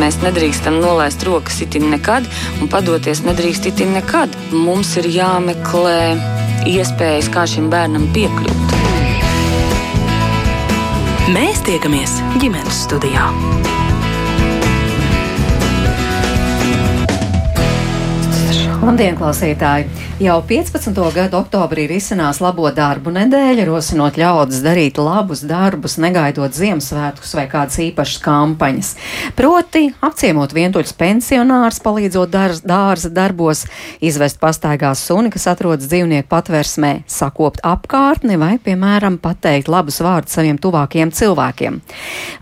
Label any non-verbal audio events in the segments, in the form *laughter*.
mēs nedrīkstam nolaist rokas itin nekad, un padoties nedrīkst itin nekad. Mums ir jāmeklē iespējas, kā šim bērnam piekļūt. Mēs tiekamies ģimenes studijā. Labdien, klausītāji! Jau 15. gada oktobrī risinās labo darbu nedēļa, rosinot ļaudis darīt labus darbus, negaidot Ziemassvētkus vai kādas īpašas kampaņas. Proti, apciemot vientuļus pensionārus, palīdzot dārza, dārza darbos, izvest pastaigās suni, kas atrodas dzīvnieku patversmē, sakopt apkārtni vai, piemēram, pateikt labus vārdus saviem tuvākiem cilvēkiem.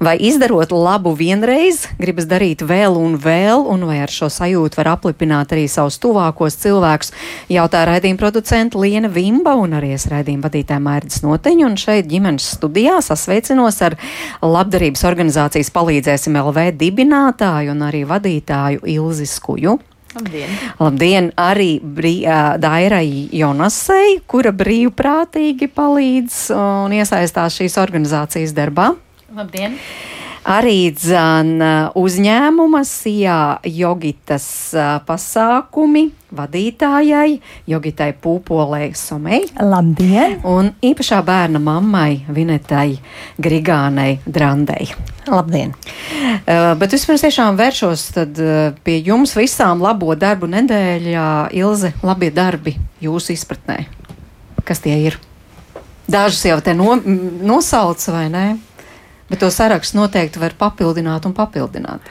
Vai izdarot labu vienreiz, gribas darīt vēl un vēl, un vai ar šo sajūtu var aplipināt arī savus tuvākos cilvēkus, jau jautā raidījuma producenta Liena Vimba un arī es raidījuma vadītāja Mērķis Noteņu. Un šeit ģimenes studijā sasveicinos ar labdarības organizācijas palīdzēsim LV dibinātāju un arī vadītāju Ilzi Skuju. Labdien! Labdien arī brī, Dairai Jonasei, kura brīvprātīgi palīdz un iesaistās šīs organizācijas darbā. Labdien! Arī dzan uzņēmuma SIA jogitas pasākumi vadītājai, jogitai Pūpolē Somei. Labdien! Un īpašā bērna mammai Vinetai Grigānei Drandei. Labdien! Uh, bet vispirms tiešām vēršos tad, uh, pie jums visām labo darbu nedēļā. Ilze, labie darbi jūsu izpratnē. Kas tie ir? Dažus jau te no, nosauc vai ne? Bet to sarakstu noteikti var papildināt un papildināt.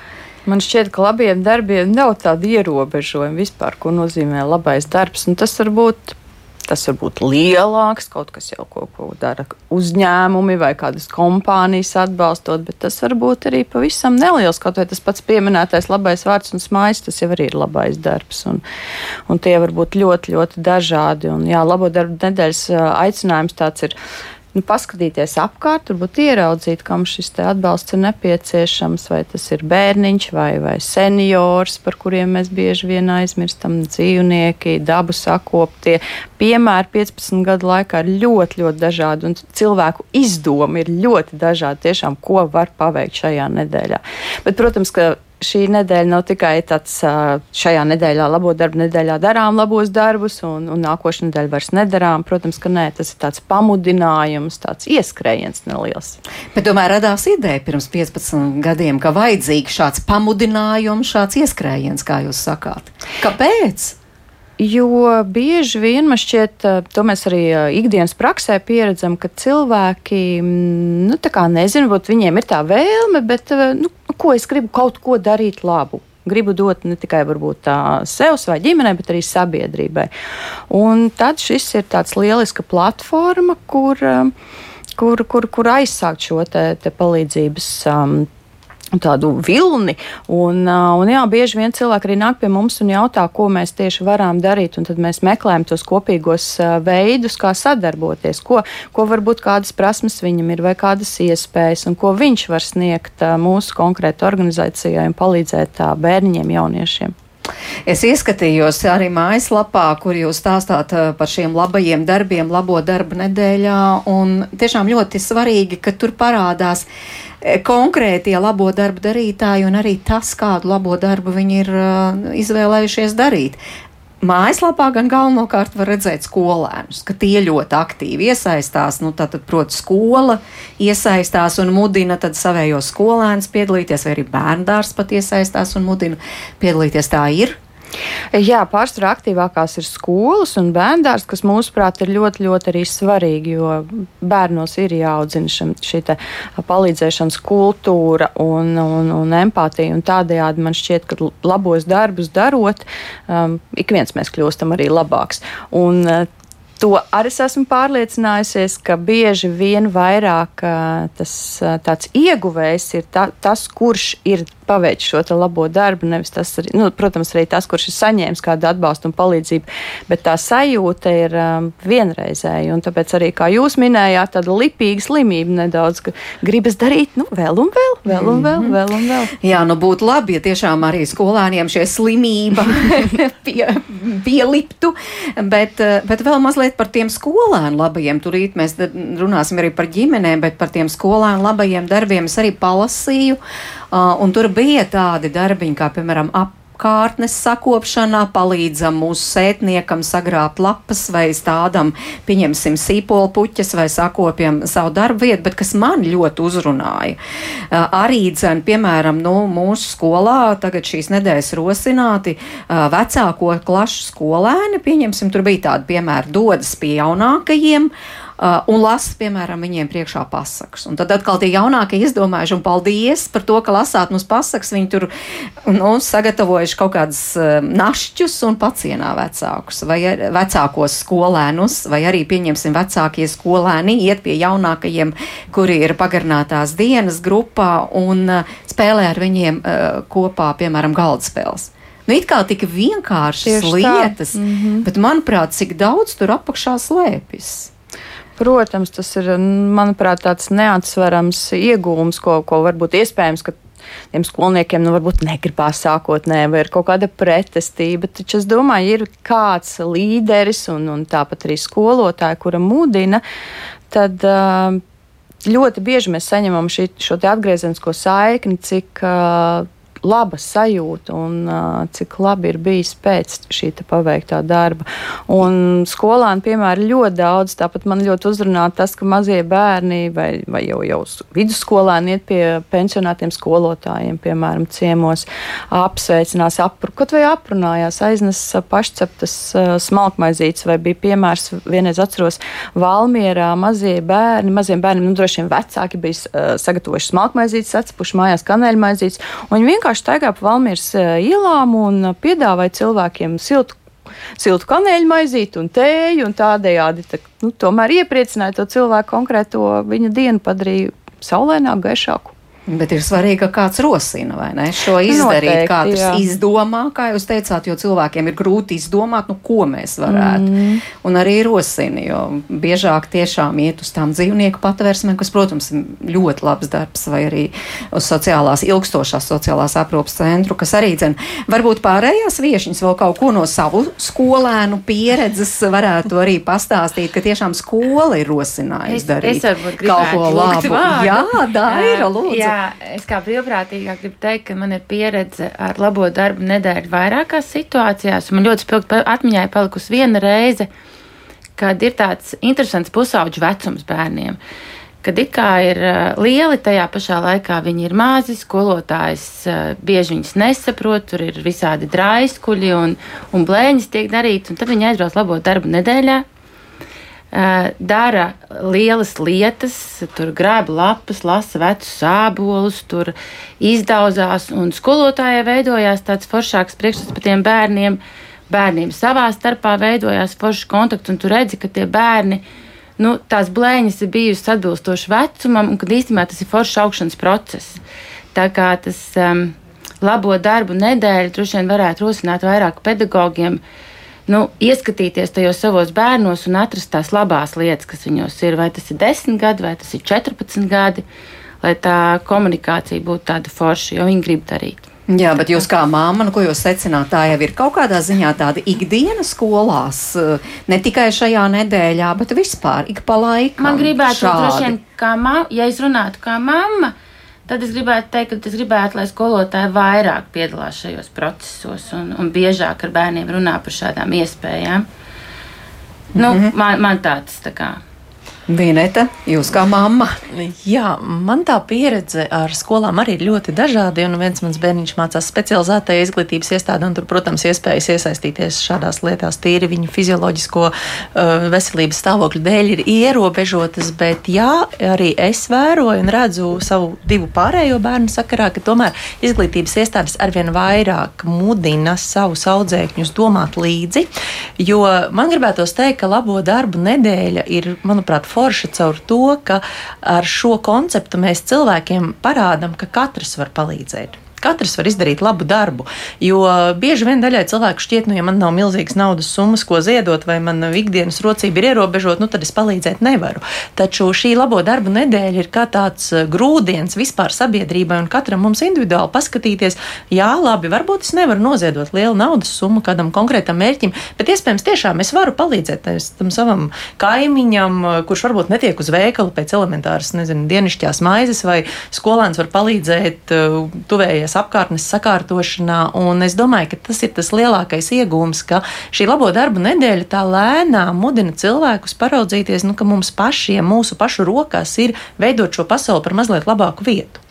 Man šķiet, ka labiem darbiem nav tāda ierobežojuma vispār, ko nozīmē labais darbs. Un tas var būt tas var būt lielāks, kaut kas jau ko, ko dara uzņēmumi vai kādas kompānijas atbalstot, bet tas var būt arī pavisam neliels. Kaut vai tas pats pieminētais labais vārds un smaids, tas jau arī ir labais darbs. Un, un tie var būt ļoti, ļoti dažādi. Un, jā, labo darbu nedēļas aicinājums tāds ir nu, paskatīties apkārt, varbūt ieraudzīt, kam šis atbalsts ir nepieciešams, vai tas ir bērniņš vai, vai seniors, par kuriem mēs bieži vien aizmirstam, dzīvnieki, dabu sakoptie. Piemēri 15 gadu laikā ir ļoti, ļoti dažādi, un cilvēku izdomi ir ļoti dažādi, tiešām, ko var paveikt šajā nedēļā. Bet, protams, ka šī nedēļa nav tikai tāds, šajā nedēļā, labo darbu nedēļā darām labos darbus, un, un nākošais nedēļa vairs nedarām. Protams, ka nē, tas ir tāds pamudinājums, tāds ieskrējiens neliels. Bet tomēr radās ideja pirms 15 gadiem, ka vajadzīgs šāds pamudinājums, šāds ieskrējiens, kā jūs sakāt. Kāpēc? Jo bieži vien man šķiet, to mēs arī ikdienas praksē pieredzam, ka cilvēki, nu, tā kā nezinu, varbūt viņiem ir tā vēlme, bet, nu, ko es gribu kaut ko darīt labu gribu dot ne tikai sev vai ģimenei, bet arī sabiedrībai. Un tad šis ir tāds lieliska platforma, kur, kur, kur, kur aizsākt šo te, te palīdzības um, tādu vilni. Un, un jā, bieži vien cilvēki arī nāk pie mums un jautā, ko mēs tieši varam darīt. Tad mēs meklējam tos kopīgos veidus, kā sadarboties, ko, ko varbūt kādas prasmes viņam ir vai kādas iespējas, un ko viņš var sniegt mūsu konkrētai organizācijai un palīdzēt bērniņiem, jauniešiem. Es ieskatījos arī mājaslapā, kur jūs stāstāt par šiem labajiem darbiem, labo darbu nedēļā, un tiešām ļoti svarīgi, ka tur parādās uh, E, konkrētie labo darbu darītāji un arī tas, kādu labo darbu viņi ir uh, izvēlējušies darīt. Mājaslapā gan galvenokārt var redzēt skolēnus, ka tie ļoti aktīvi iesaistās. Nu, tātad, protams, skola iesaistās un mudina savējos skolēnus piedalīties, vai arī bērndārs pat iesaistās un mudina piedalīties. Tā ir. Jā, pārsvarā aktīvākās ir skolas un bērndārs, kas mūsuprāt ir ļoti, ļoti arī svarīgi, jo bērnos ir jāaudzina šim, šī palīdzēšanas kultūra un, un, un empātija. Un tādējādi man šķiet, ka labos darbus darot, um, ik viens mēs kļūstam arī labāks. Un, uh, To arī es esmu pārliecinājusies, ka bieži vien vairāk tas tāds ieguvējs ir ta, tas, kurš ir paveic šo labo darbu. Nevis tas, arī, nu, protams, arī tas, kurš ir saņēmis kādu atbalstu un palīdzību, bet tā sajūta ir um, vienreizēja. Un tāpēc arī, kā jūs minējāt, tāda lipīga slimība nedaudz, ka gribas darīt nu, vēl un vēl, vēl un vēl, -hmm. vēl un vēl. Jā, nu būtu labi, ja tiešām arī skolēniem šie slimība *laughs* pie, pieliptu, bet, uh, bet vēl mazliet par tiem skolēnu labajiem. Turīt mēs runāsim arī par ģimenēm, bet par tiem skolēnu labajiem darbiem es arī palasīju, uh, un tur bija tādi darbiņi, kā piemēram ap kārtnes sakopšanā, palīdzam mūsu sētniekam sagrābt lapas vai stādam, pieņemsim sīpolu puķes vai sakopjam savu darbu vietu, bet kas man ļoti uzrunāja. Arī, dzen, piemēram, nu, mūsu skolā tagad šīs nedēļas rosināti vecāko klašu skolēni, pieņemsim, tur bija tādi piemēri, dodas pie jaunākajiem uh, un lasa, piemēram, viņiem priekšā pasakas. Un tad atkal tie jaunākie izdomājuši, un paldies par to, ka lasāt mums pasakas. Viņi tur nu, sagatavojuši kaut kādus uh, našķus un pacienā vecākus, vai vecākos skolēnus, vai arī, pieņemsim, vecākie skolēni iet pie jaunākajiem, kuri ir pagarinātās dienas grupā un uh, spēlē ar viņiem uh, kopā, piemēram, galdspēles. Nu, it kā tik vienkāršas Tieši lietas, mm -hmm. bet manuprāt, cik daudz tur apakšā slēpjas. Protams, tas ir, manuprāt, tāds neatsverams iegūms, ko, ko varbūt iespējams, ka tiem skolniekiem nu, varbūt negribās sākotnēji, vai ir kaut kāda pretestība. Taču es domāju, ir kāds līderis un, un tāpat arī skolotāji, kura mudina, tad. Ļoti bieži mēs saņemam šī, šo atgriezenisko saikni, cik uh, laba sajūta un cik labi ir bijis pēc šī paveiktā darba. Un skolāni, piemēram, ļoti daudz, tāpat man ļoti uzrunā tas, ka mazie bērni vai, vai jau, jau vidusskolēni iet pie pensionātiem skolotājiem, piemēram, ciemos, apsveicinās, apru, kaut vai aprunājās, aiznes pašceptas smalkmaizītes, vai bija piemērs, vienreiz atceros, Valmierā mazie bērni, maziem bērniem, nu droši vien vecāki bija sagatavojuši smalkmaizītes, atsepuši mājās kanēļmaizītes, un viņi vienkārši staigā pa Valmīras eh, ielām un piedāvāja cilvēkiem siltu siltu kanēļu maizīti un tēju, un tādējādi tā, nu, tomēr iepriecināja to cilvēku konkrēto viņa dienu, padarīja saulēnāku, gaišāku. Bet ir svarīgi, ka kāds rosina, vai ne? Šo izdarīt, Noteikti, kāds jā. izdomā, kā jūs teicāt, jo cilvēkiem ir grūti izdomāt, nu, ko mēs varētu. Mm. Un arī rosina, jo biežāk tiešām iet uz tām dzīvnieku patvērsmēm, kas, protams, ir ļoti labs darbs, vai arī uz sociālās, ilgstošās sociālās aprūpas centru, kas arī, dzen, varbūt pārējās viešņas vēl kaut ko no savu skolēnu pieredzes varētu arī pastāstīt, ka tiešām skola ir rosinājusi darīt es, es kaut ko labu. Vārdu. Jā, Daira, lūdzu. Jā es kā brīvprātīgā gribu teikt, ka man ir pieredze ar labo darbu nedēļu vairākās situācijās. Man ļoti spilgti atmiņā ir palikusi viena reize, kad ir tāds interesants pusauģu vecums bērniem. Kad it kā ir lieli, tajā pašā laikā viņi ir mazi, skolotājs bieži viņus nesaprot, tur ir visādi draiskuļi un, un blēņas tiek darītas, un tad viņi aizbrauc labo darbu nedēļā, dara lielas lietas, tur grāba lapas, lasa vecus sābolus, tur izdauzās, un skolotājai veidojās tāds foršāks priekšstats par tiem bērniem. Bērniem savā starpā veidojās foršs kontakts, un tu redzi, ka tie bērni, nu, tās blēņas ir bijusi atbilstoši vecumam, un ka īstenībā tas ir foršs augšanas process. Tā kā tas um, labo darbu nedēļa droši vien varētu rosināt vairāk pedagogiem uh, nu, ieskatīties tajos savos bērnos un atrast tās labās lietas, kas viņos ir. Vai tas ir 10 gadi, vai tas ir 14 gadi, lai tā komunikācija būtu tāda forša, jo viņi grib darīt. Jā, bet jūs kā māma, nu, ko jūs secināt, tā jau ir kaut kādā ziņā tāda ikdiena skolās, ne tikai šajā nedēļā, bet vispār ik pa laikam. Man gribētu, droši vien, kā mamma, ja es runātu kā mamma, Tad es gribētu teikt, ka es gribētu, lai skolotāji vairāk piedalās šajos procesos un, un biežāk ar bērniem runā par šādām iespējām. Nu, mm -hmm. man, man tāds tā kā Vineta, jūs kā mamma? Jā, man tā pieredze ar skolām arī ir ļoti dažāda. Un viens mans bērniņš mācās specializētajā izglītības iestādē, un tur, protams, iespējas iesaistīties šādās lietās tīri viņa fizioloģisko uh, veselības stāvokļa dēļ ir ierobežotas. Bet jā, arī es vēroju un redzu savu divu pārējo bērnu sakarā, ka tomēr izglītības iestādes arvien vairāk mudina savus audzēkņus domāt līdzi. Jo man gribētos teikt, ka labo darbu nedēļa ir, manuprāt, forša caur to, ka ar šo konceptu mēs cilvēkiem parādām, ka katrs var palīdzēt. Katrs var izdarīt labu darbu, jo bieži vien daļai cilvēku šķiet, nu, ja man nav milzīgas naudas summas, ko ziedot, vai man ikdienas rocība ir ierobežota, nu, tad es palīdzēt nevaru. Taču šī labo darbu nedēļa ir kā tāds eh, grūdienis vispār sabiedrībai un katram mums individuāli paskatīties, jā, labi, varbūt es nevaru noziedot lielu naudas summu kādam konkrētam mērķim, bet iespējams tiešām es varu palīdzēt tam savam kaimiņam, kurš varbūt netiek uz veikalu pēc elementāras, nezinu, dienišķās maizes, vai skolēns var palīdzēt uh, tuvējies apkārtnes sakārtošanā. Un es domāju, ka tas ir tas lielākais iegūms, ka šī labo darbu nedēļa tā lēnām mudina cilvēkus paraudzīties, nu, ka mums pašiem, mūsu pašu rokās ir veidot šo pasauli par mazliet labāku vietu.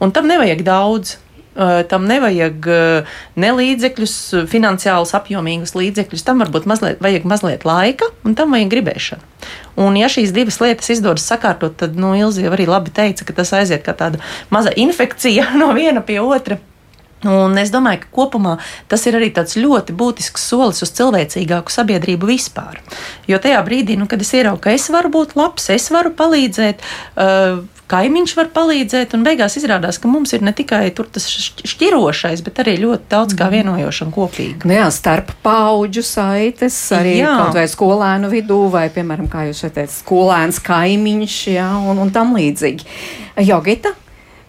Un tam nevajag daudz. Uh, tam nevajag uh, ne līdzekļus, finansiālus, apjomīgus līdzekļus. Tam varbūt mazliet, vajag mazliet laika, un tam vajag gribēšanu. Un, ja šīs divas lietas izdodas sakārtot, tad nu, Ilzija arī labi teica, ka tas aiziet kā tāda maza infekcija *laughs* no viena pie otra. Un es domāju, ka kopumā tas ir arī ļoti būtisks solis uz cilvēcīgāku sabiedrību vispār. Jo tajā brīdī, nu, kad es ieraugu, ka es varu būt labs, es varu palīdzēt, uh, kaimiņš var palīdzēt, un beigās izrādās, ka mums ir ne tikai tas šķirošais, bet arī ļoti daudz kā vienojoša un kopīga. Nu jā, starp paudžu saites, arī jā. kaut vai skolēnu vidū, vai, piemēram, kā jūs šeit teicat, skolēns kaimiņš, jā, un, un tam līdzīgi. Jogita?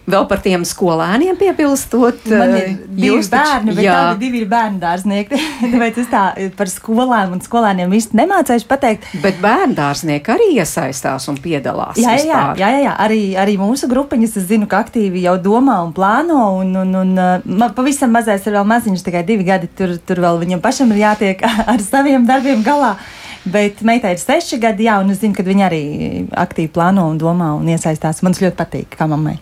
Vēl par tiem skolēniem piebilstot. Man ir divi jūs bērni, bet jā. tādi divi ir bērnu dārznieki. *laughs* Tāpēc es tā par skolēm un skolēniem īsti nemācēšu pateikt. Bet bērnu dārznieki arī iesaistās un piedalās. Jā, jā, jā, jā, jā. Arī, arī mūsu grupiņas, es zinu, ka aktīvi jau domā un plāno. Un, un, un, un pavisam mazais ir vēl maziņš, tikai divi gadi. Tur, tur vēl viņam pašam ir jātiek *laughs* ar saviem darbiem galā. Bet meitai ir seši gadi, jā, un es zinu, ka viņa arī aktīvi plāno un domā un iesaistās. Man tas ļoti patīk, kā mammai.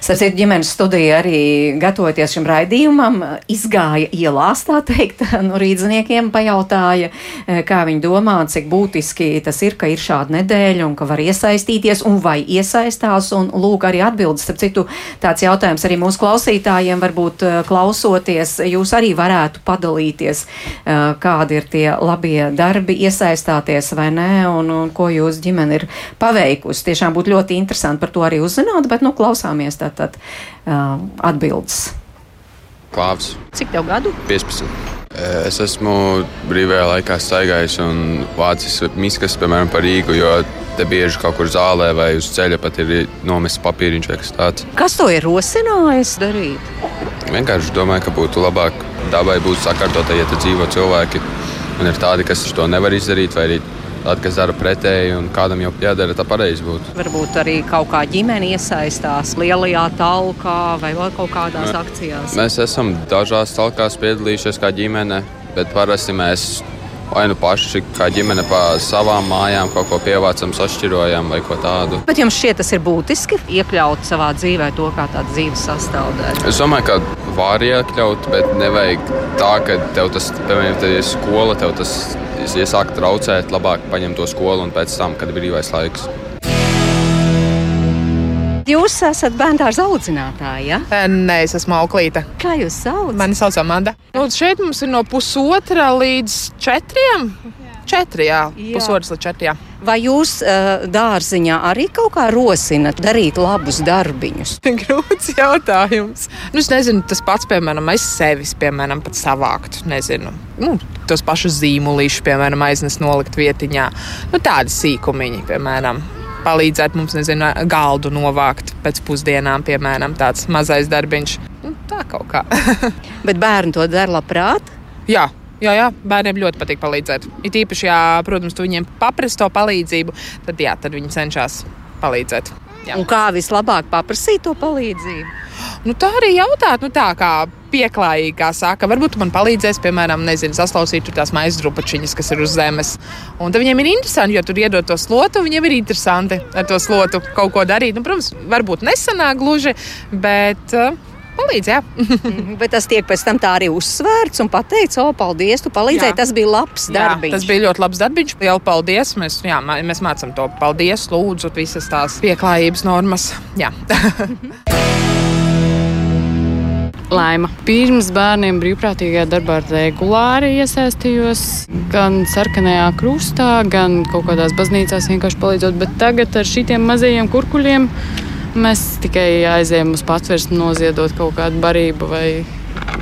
Starp ģimenes studija arī gatavoties šim raidījumam, izgāja ielās, tā teikt, *laughs* nu, rīdzniekiem pajautāja, e, kā viņi domā, cik būtiski tas ir, ka ir šāda nedēļa un ka var iesaistīties un vai iesaistās. Un lūk, arī atbildes, starp citu, tāds jautājums arī mūsu klausītājiem, varbūt e, klausoties, jūs arī varētu padalīties, e, kādi ir tie labie darbi, iesaistāties vai nē, un, un ko jūs ģimene ir paveikusi. Tiešām būtu ļoti interesanti par to arī uzzināt, bet, nu, klausāmies tātad uh, atbildes. Klāvs. Cik tev gadu? 15. Es esmu brīvajā laikā staigājis un vācis miskas, piemēram, par Rīgu, jo te bieži kaut kur zālē vai uz ceļa pat ir nomests papīriņš vai kas tāds. Kas to ir rosinājis darīt? Vienkārši domāju, ka būtu labāk dabai būt sakārtotai, ja te dzīvo cilvēki. Un ir tādi, kas to nevar izdarīt, vai arī Tad, kas dara pretēji, un kādam jau jādara tā pareizi būtu. Varbūt arī kaut kā ģimene iesaistās lielajā talkā vai vēl kaut kādās Mē, akcijās. Mēs esam dažās talkās piedalījušies kā ģimene, bet parasti mēs vai nu paši kā ģimene pa savām mājām kaut ko pievācam, sašķirojam vai ko tādu. Bet jums šķiet, tas ir būtiski iekļaut savā dzīvē to kā tādu dzīves sastāvdaļu? Es domāju, ka var iekļaut, bet nevajag tā, ka tev tas, piemēram, te ir skola, tev tas iesāk traucēt, labāk paņemt to skolu un pēc tam, kad ir brīvais laiks. Jūs esat bērnu audzinātāja? Ja? Nē, es esmu auklīte. Kā jūs saucat? Mani sauc Amanda. Nu, šeit mums ir no pusotra līdz četriem. Četri, jā, jā. pusotrs līdz četriem. Vai jūs uh, dārziņā arī kaut kā rosinat darīt labus darbiņus? *laughs* Grūts jautājums. Nu, es nezinu, tas pats, piemēram, es sevis, piemēram, pat savākt. Nezinu, nu, tos pašus zīmolīšus, piemēram, aiznest nolikt vietiņā. Nu, tādi sīkumiņi, piemēram. Palīdzēt mums, nezinu, galdu novākt pēc pusdienām, piemēram, tāds mazais darbiņš. Nu, tā kaut kā. *laughs* Bet bērni to dara labprāt? Jā, Jā, jā, bērniem ļoti patīk palīdzēt. It īpaši, ja, protams, tu viņiem paprasti to palīdzību, tad, jā, tad viņi cenšas palīdzēt. Jā. Un kā vislabāk paprasīt to palīdzību? Nu, tā arī jautāt, nu, tā kā pieklājīgi, kā saka, varbūt man palīdzēs, piemēram, nezinu, saslausīt tās maisa drupačiņas, kas ir uz zemes. Un tad viņiem ir interesanti, jo tur iedod to slotu, viņiem ir interesanti ar to slotu kaut ko darīt. Nu, protams, varbūt nesanāk gluži, bet. Uh, palīdz. Mhm, bet tas tiek pēc tam tā arī uzsvērts un pateikts, o, paldies, tu palīdzēji. Jā. Tas bija labs darbs. Tas bija ļoti labs darbs. Liela paldies. Mēs, jā, mēs mācām to paldies, lūdzu, visas tās pieklājības normas. *laughs* Laima. Pirms bērniem brīvprātīgajā darbā regulāri iesaistījos gan sarkanajā krustā, gan kaut kādās baznīcās vienkārši palīdzot, bet tagad ar šitiem mazajiem kurkuļiem Mēs tikai aizējām uz patvērsni noziedot kaut kādu barību vai,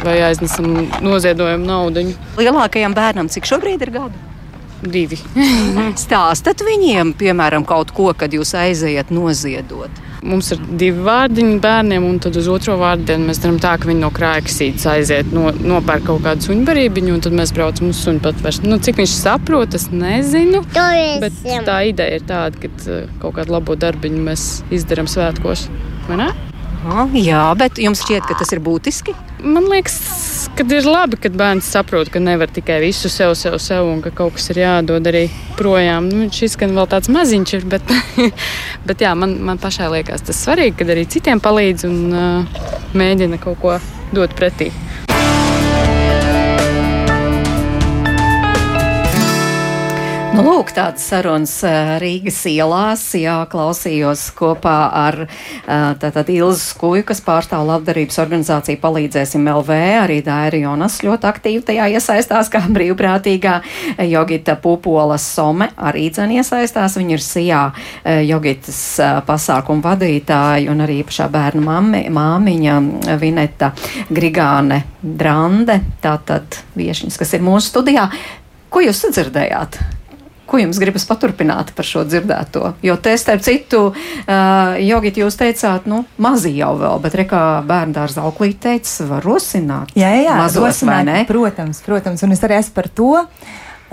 vai aiznesam noziedojumu naudu. Lielākajam bērnam cik šobrīd ir gadu? Divi. *laughs* Stāstat viņiem, piemēram, kaut ko, kad jūs aizejat noziedot. Mums ir divi vārdiņi bērniem, un tad uz otro vārdienu mēs darām tā, ka viņi no krājkasītes aiziet, no, nopērk kaut kādu suņbarību, un tad mēs braucam uz suņu patvērst. Nu, cik viņš saprot, es nezinu. Bet tā ideja ir tāda, ka uh, kaut kādu labo darbiņu mēs izdarām svētkos. Aha, jā, bet jums šķiet, ka tas ir būtiski? Man liekas, ka ir labi, kad bērns saprot, ka nevar tikai visu sev, sev, sev un ka kaut kas ir jādod arī projām. Nu, šis gan vēl tāds maziņš ir, bet, *laughs* bet jā, man, man pašai liekas tas svarīgi, kad arī citiem palīdz un uh, mēģina kaut ko dot pretī. Nu, lūk, tādas sarunas Rīgas ielās. Jā, klausījos kopā ar tātad Ilzu Skuju, kas pārstāv labdarības organizāciju Palīdzēsim LV. Arī Dāri Jonas ļoti aktīvi tajā iesaistās, kā brīvprātīgā Jogita Pupola Some arī dzen iesaistās. Viņa ir Sijā Jogitas pasākumu vadītāja un arī īpašā bērnu mami, māmiņa Vineta Grigāne Drande. Tātad viešņas, kas ir mūsu studijā. Ko jūs sadzirdējāt? Ko jums gribas paturpināt par šo dzirdēto? Jo te, starp citu, uh, Jogit, jūs teicāt, nu, mazi jau vēl, bet rekā bērnu dārza auklīt teica, var rosināt. Jā, jā, mazos, rosināt, protams, protams, un es arī esmu par to.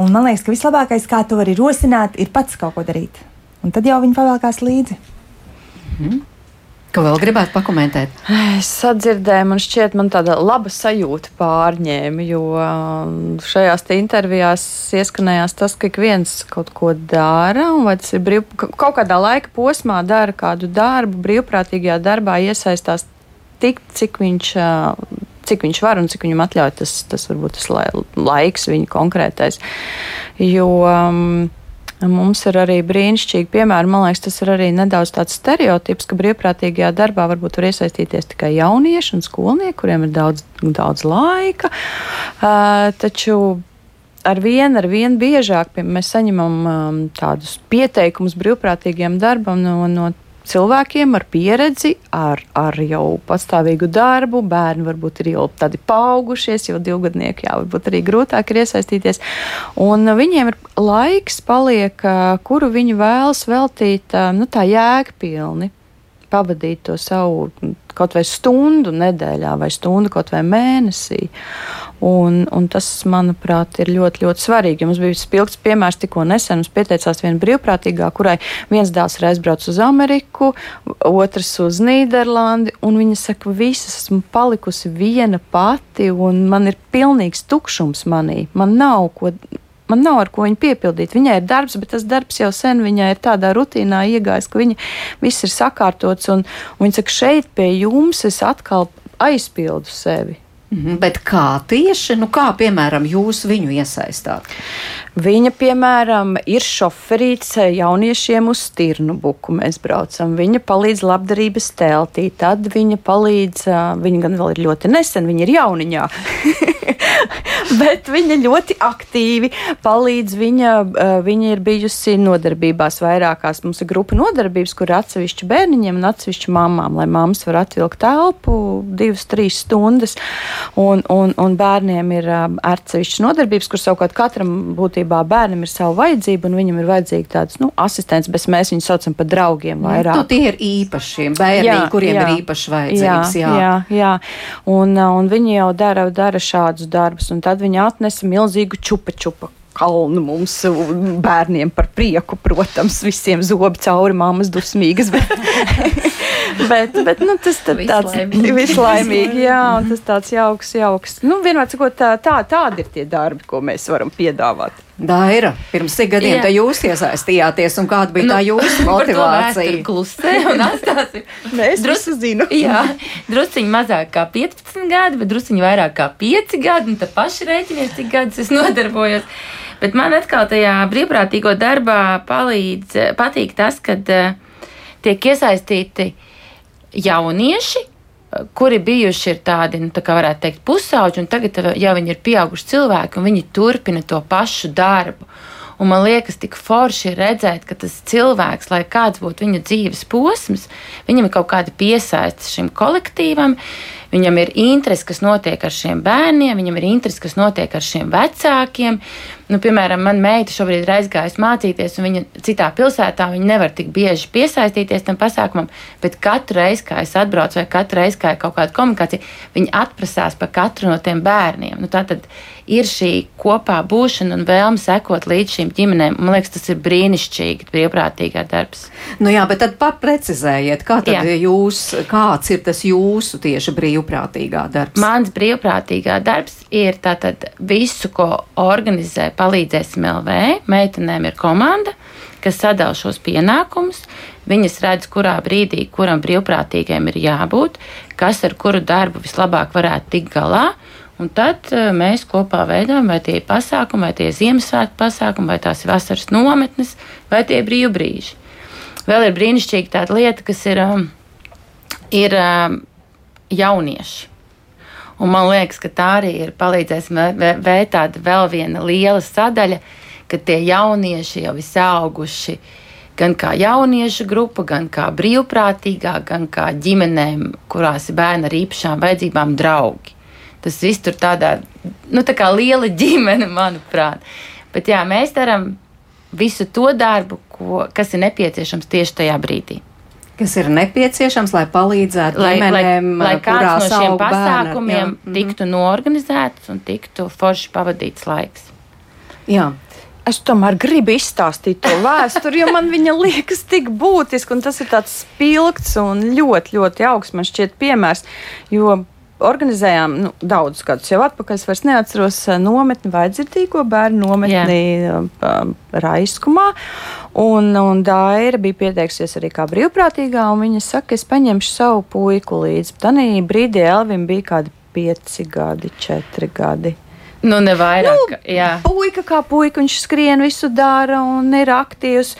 Un man liekas, ka vislabākais, kā to var rosināt, ir pats kaut ko darīt. Un tad jau viņi pavēlkās līdzi. Mm. Ko vēl gribētu pakomentēt? Es sadzirdēju, man šķiet, man tāda laba sajūta pārņēma, jo um, šajās intervijās ieskanējās tas, ka ik viens kaut ko dara, vai tas ir brīv, kaut kādā laika posmā dara kādu darbu, brīvprātīgajā darbā iesaistās tik, cik viņš. Uh, cik viņš var un cik viņam atļauj tas, tas varbūt tas laiks, viņa konkrētais. Jo um, Mums ir arī brīnišķīgi piemēri. Man liekas, tas ir arī nedaudz tāds stereotips, ka brīvprātīgajā darbā varbūt var iesaistīties tikai jaunieši un skolnieki, kuriem ir daudz, daudz laika. Uh, taču ar vienu, ar vienu biežāk mēs saņemam um, tādus pieteikumus brīvprātīgiem darbam no, no cilvēkiem ar pieredzi, ar, ar jau pastāvīgu darbu. Bērni varbūt ir jau tādi paaugušies, jau divgadnieki, jā, varbūt arī grūtāk ir iesaistīties. Un viņiem ir laiks, paliek, kuru viņi vēlas veltīt nu, tā jēgpilni, pavadīt to savu kaut vai stundu nedēļā, vai stundu kaut vai mēnesī. Un, un tas, manuprāt, ir ļoti, ļoti svarīgi. Mums bija spilgts piemērs tikko nesen. Mums pieteicās viena brīvprātīgā, kurai viens dēls ir aizbraucis uz Ameriku, otrs uz Nīderlandi. Viņa saka, visas esmu palikusi viena pati, un man ir pilnīgs tukšums manī. Man nav ko man nav ar ko viņu piepildīt. Viņai ir darbs, bet tas darbs jau sen viņai ir tādā rutīnā iegājis, ka viņa viss ir sakārtots. Un, un viņa saka, šeit pie jums es atkal aizpildu sevi. Mhm, bet kā tieši, nu kā piemēram jūs viņu iesaistāt? Viņa, piemēram, ir šoferīts jauniešiem uz Stirnu buku. Mēs braucam. Viņa palīdz labdarības teltī. Tad viņa palīdz, viņa gan vēl ir ļoti nesen, viņa ir jauniņā. *laughs* Bet viņa ļoti aktīvi palīdz. Viņa, viņa ir bijusi nodarbībās vairākās. Mums ir grupa nodarbības, kur ir atsevišķi bērniņiem un atsevišķi mamām, lai mammas var atvilkt telpu divas, trīs stundas. Un, un, un bērniem ir atsevišķas nodarbības, kur savukārt katram būtībā bērnam ir sava vajadzība, un viņam ir vajadzīgi tāds nu, asistents, bet mēs viņus saucam par draugiem Nu, vairāk. tie ir īpašie bērni, jā, kuriem jā. ir īpaši vajadzības. Jā, jā, jā. Un, un viņi jau dara, dara šādus darbus, un tad viņi atnesa milzīgu čupa čupa kalnu mums bērniem par prieku, protams, visiem zobi cauri mammas dusmīgas. Bet, *laughs* *laughs* bet, bet nu, tas tā, tāds vislaimīgi, jā, un tas tāds jauks, jauks. Nu, vienmēr sakot, tā, tā, tādi ir tie darbi, ko mēs varam piedāvāt. Daira, pirms cik gadiem Jā. te jūs iesaistījāties, un kāda bija nu, tā jūsu motivācija? Klusē un atstāsim. *laughs* Es visu zinu. *laughs* Jā, drusciņi mazāk kā 15 gadi, bet drusciņi vairāk kā 5 gadi, un tad paši rēķinies, cik gadus es nodarbojos. Bet man atkal tajā brīvprātīgo darbā palīdz, patīk tas, ka tiek iesaistīti jaunieši, kuri bijuši ir tādi, nu, tā kā varētu teikt, pusauģi, un tagad jau viņi ir pieauguši cilvēki, un viņi turpina to pašu darbu. Un man liekas, tik forši ir redzēt, ka tas cilvēks, lai kāds būtu viņa dzīves posms, viņam ir kaut kāda piesaiste šim kolektīvam. Viņam ir interese, kas notiek ar šiem bērniem, viņam ir interese, kas notiek ar šiem vecākiem. Nu, piemēram, man meita šobrīd ir aizgājusi mācīties, un viņa citā pilsētā viņa nevar tik bieži piesaistīties tam pasākumam, bet katru reizi, kad es atbraucu, vai katru reizi, kad ir kaut kāda komunikācija, viņa atprasās par katru no tiem bērniem. Nu, tā tad ir šī kopā būšana un vēlme sekot līdz šīm ģimenēm. Man liekas, tas ir brīnišķīgi, brīvprātīgā darbs. Nu jā, bet tad paprecizējiet, kā tad Jā. jūs, kāds ir tas jūsu tieši brīvprātīgā darbs? Mans brīvprātīgā darbs ir tātad visu, ko organizē Palīdzēsim LV. Meitenēm ir komanda, kas sadala šos pienākumus. Viņas redz, kurā brīdī kuram brīvprātīgajam ir jābūt, kas ar kuru darbu vislabāk varētu tikt galā. Un tad eh, mēs kopā veidojam, vai tie ir pasākumi, vai tie ir Ziemassvētku pasākumi, vai tās ir vasaras nometnes, vai tie ir brīvbrīži. Vēl ir brīnišķīga tāda lieta, kas ir, um, ir um, jaunieši. Un man liekas, ka tā arī ir palīdzējusi vēl tāda vēl viena liela sadaļa, ka tie jaunieši jau ir auguši gan kā jauniešu grupa, gan kā brīvprātīgā, gan kā ģimenēm, kurās ir bērni ar īpašām vajadzībām, draugi. Tas viss tur tādā, nu, tā kā liela ģimene, manuprāt. Bet jā, mēs darām visu to darbu, ko, kas ir nepieciešams tieši tajā brīdī. Kas ir nepieciešams, lai palīdzētu Lai, lai, ģimenēm, lai kāds kurās no šiem aug bērni ar- pasākumiem jā, mhm. tiktu norganizēts un tiktu forši pavadīts laiks. Jā. Es tomēr gribu izstāstīt to vēsturi, jo man viņa liekas tik būtiska, un tas ir tāds spilgts un ļoti, ļoti augsts, man šķiet, piemērs. Jo organizējām nu, daudzus gadus jau atpakaļ, es vairs neatceros eh, nometni vajadzīgo bērnu nometni uh, Raiskumā. Un, un Daira bija pieteikusies arī kā brīvprātīgā, un viņa saka, es paņemšu savu puiku līdzi. Tanī brīdī Elvim bija kādi pieci gadi, četri gadi. Nu, ne vairāk. Nu, jā. Puika kā puika, viņš skrien, visu dara un ir aktīvs.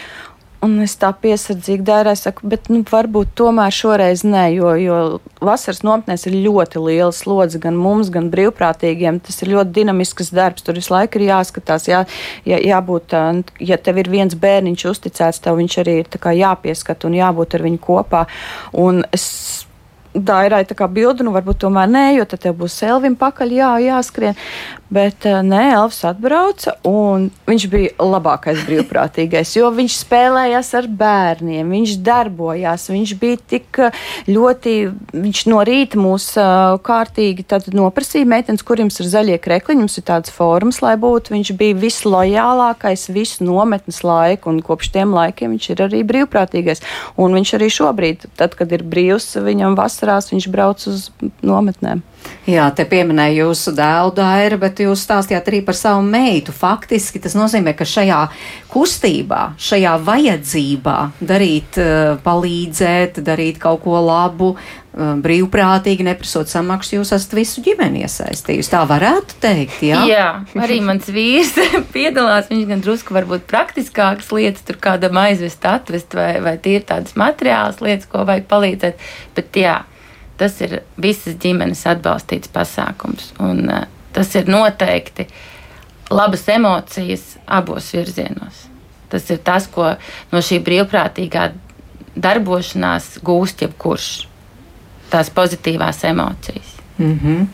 Un es tā piesardzīgi dārēju, saku, bet nu, varbūt tomēr šoreiz nē, jo, jo vasaras nometnēs ir ļoti liela slodze gan mums, gan brīvprātīgiem. Tas ir ļoti dinamisks darbs. Tur visu laiku ir jāskatās, jā, jā, jābūt, ja tev ir viens bērniņš uzticēts, tev viņš arī ir tā kā jāpieskat un jābūt ar viņu kopā. Un es Dairai tā kā bildi, nu varbūt tomēr nē, jo tad tev būs Elvim pakaļ jā, jāskrien. Bet eh, nē, Elvis atbrauca un viņš bija labākais brīvprātīgais, jo viņš spēlējās ar bērniem, viņš darbojās, viņš bija tik eh, ļoti, viņš no rīta mūs uh, kārtīgi noprasīja meitenes, kur jums ir zaļie krekliņi, jums ir tāds forums, lai būtu. Viņš bija vislojālākais visu nometnes laiku un kopš tiem laikiem viņš ir arī brīvprātīgais. Un viņš arī šobrīd, tad, kad ir brīvs, viņam vasarās viņš brauc uz nometnēm. Jā, te pieminēja jūsu dēlu Daira, bet jūs stāstījāt arī par savu meitu. Faktiski tas nozīmē, ka šajā kustībā, šajā vajadzībā darīt, eh, palīdzēt, darīt kaut ko labu, eh, brīvprātīgi, neprasot samaksu, jūs esat visu ģimeni iesaistījusi. Tā varētu teikt, jā? Jā, arī mans vīrs *laughs* piedalās. Viņš gan drusku varbūt praktiskākas lietas, tur kādam aizvest, atvest, vai, vai tīri tādas materiālas lietas, ko vajag palīdzēt. Bet jā, tas ir visas ģimenes atbalstīts pasākums. Un, uh, tas ir noteikti labas emocijas abos virzienos. Tas ir tas, ko no šī brīvprātīgā darbošanās gūst jebkurš. Tās pozitīvās emocijas. Mm -hmm.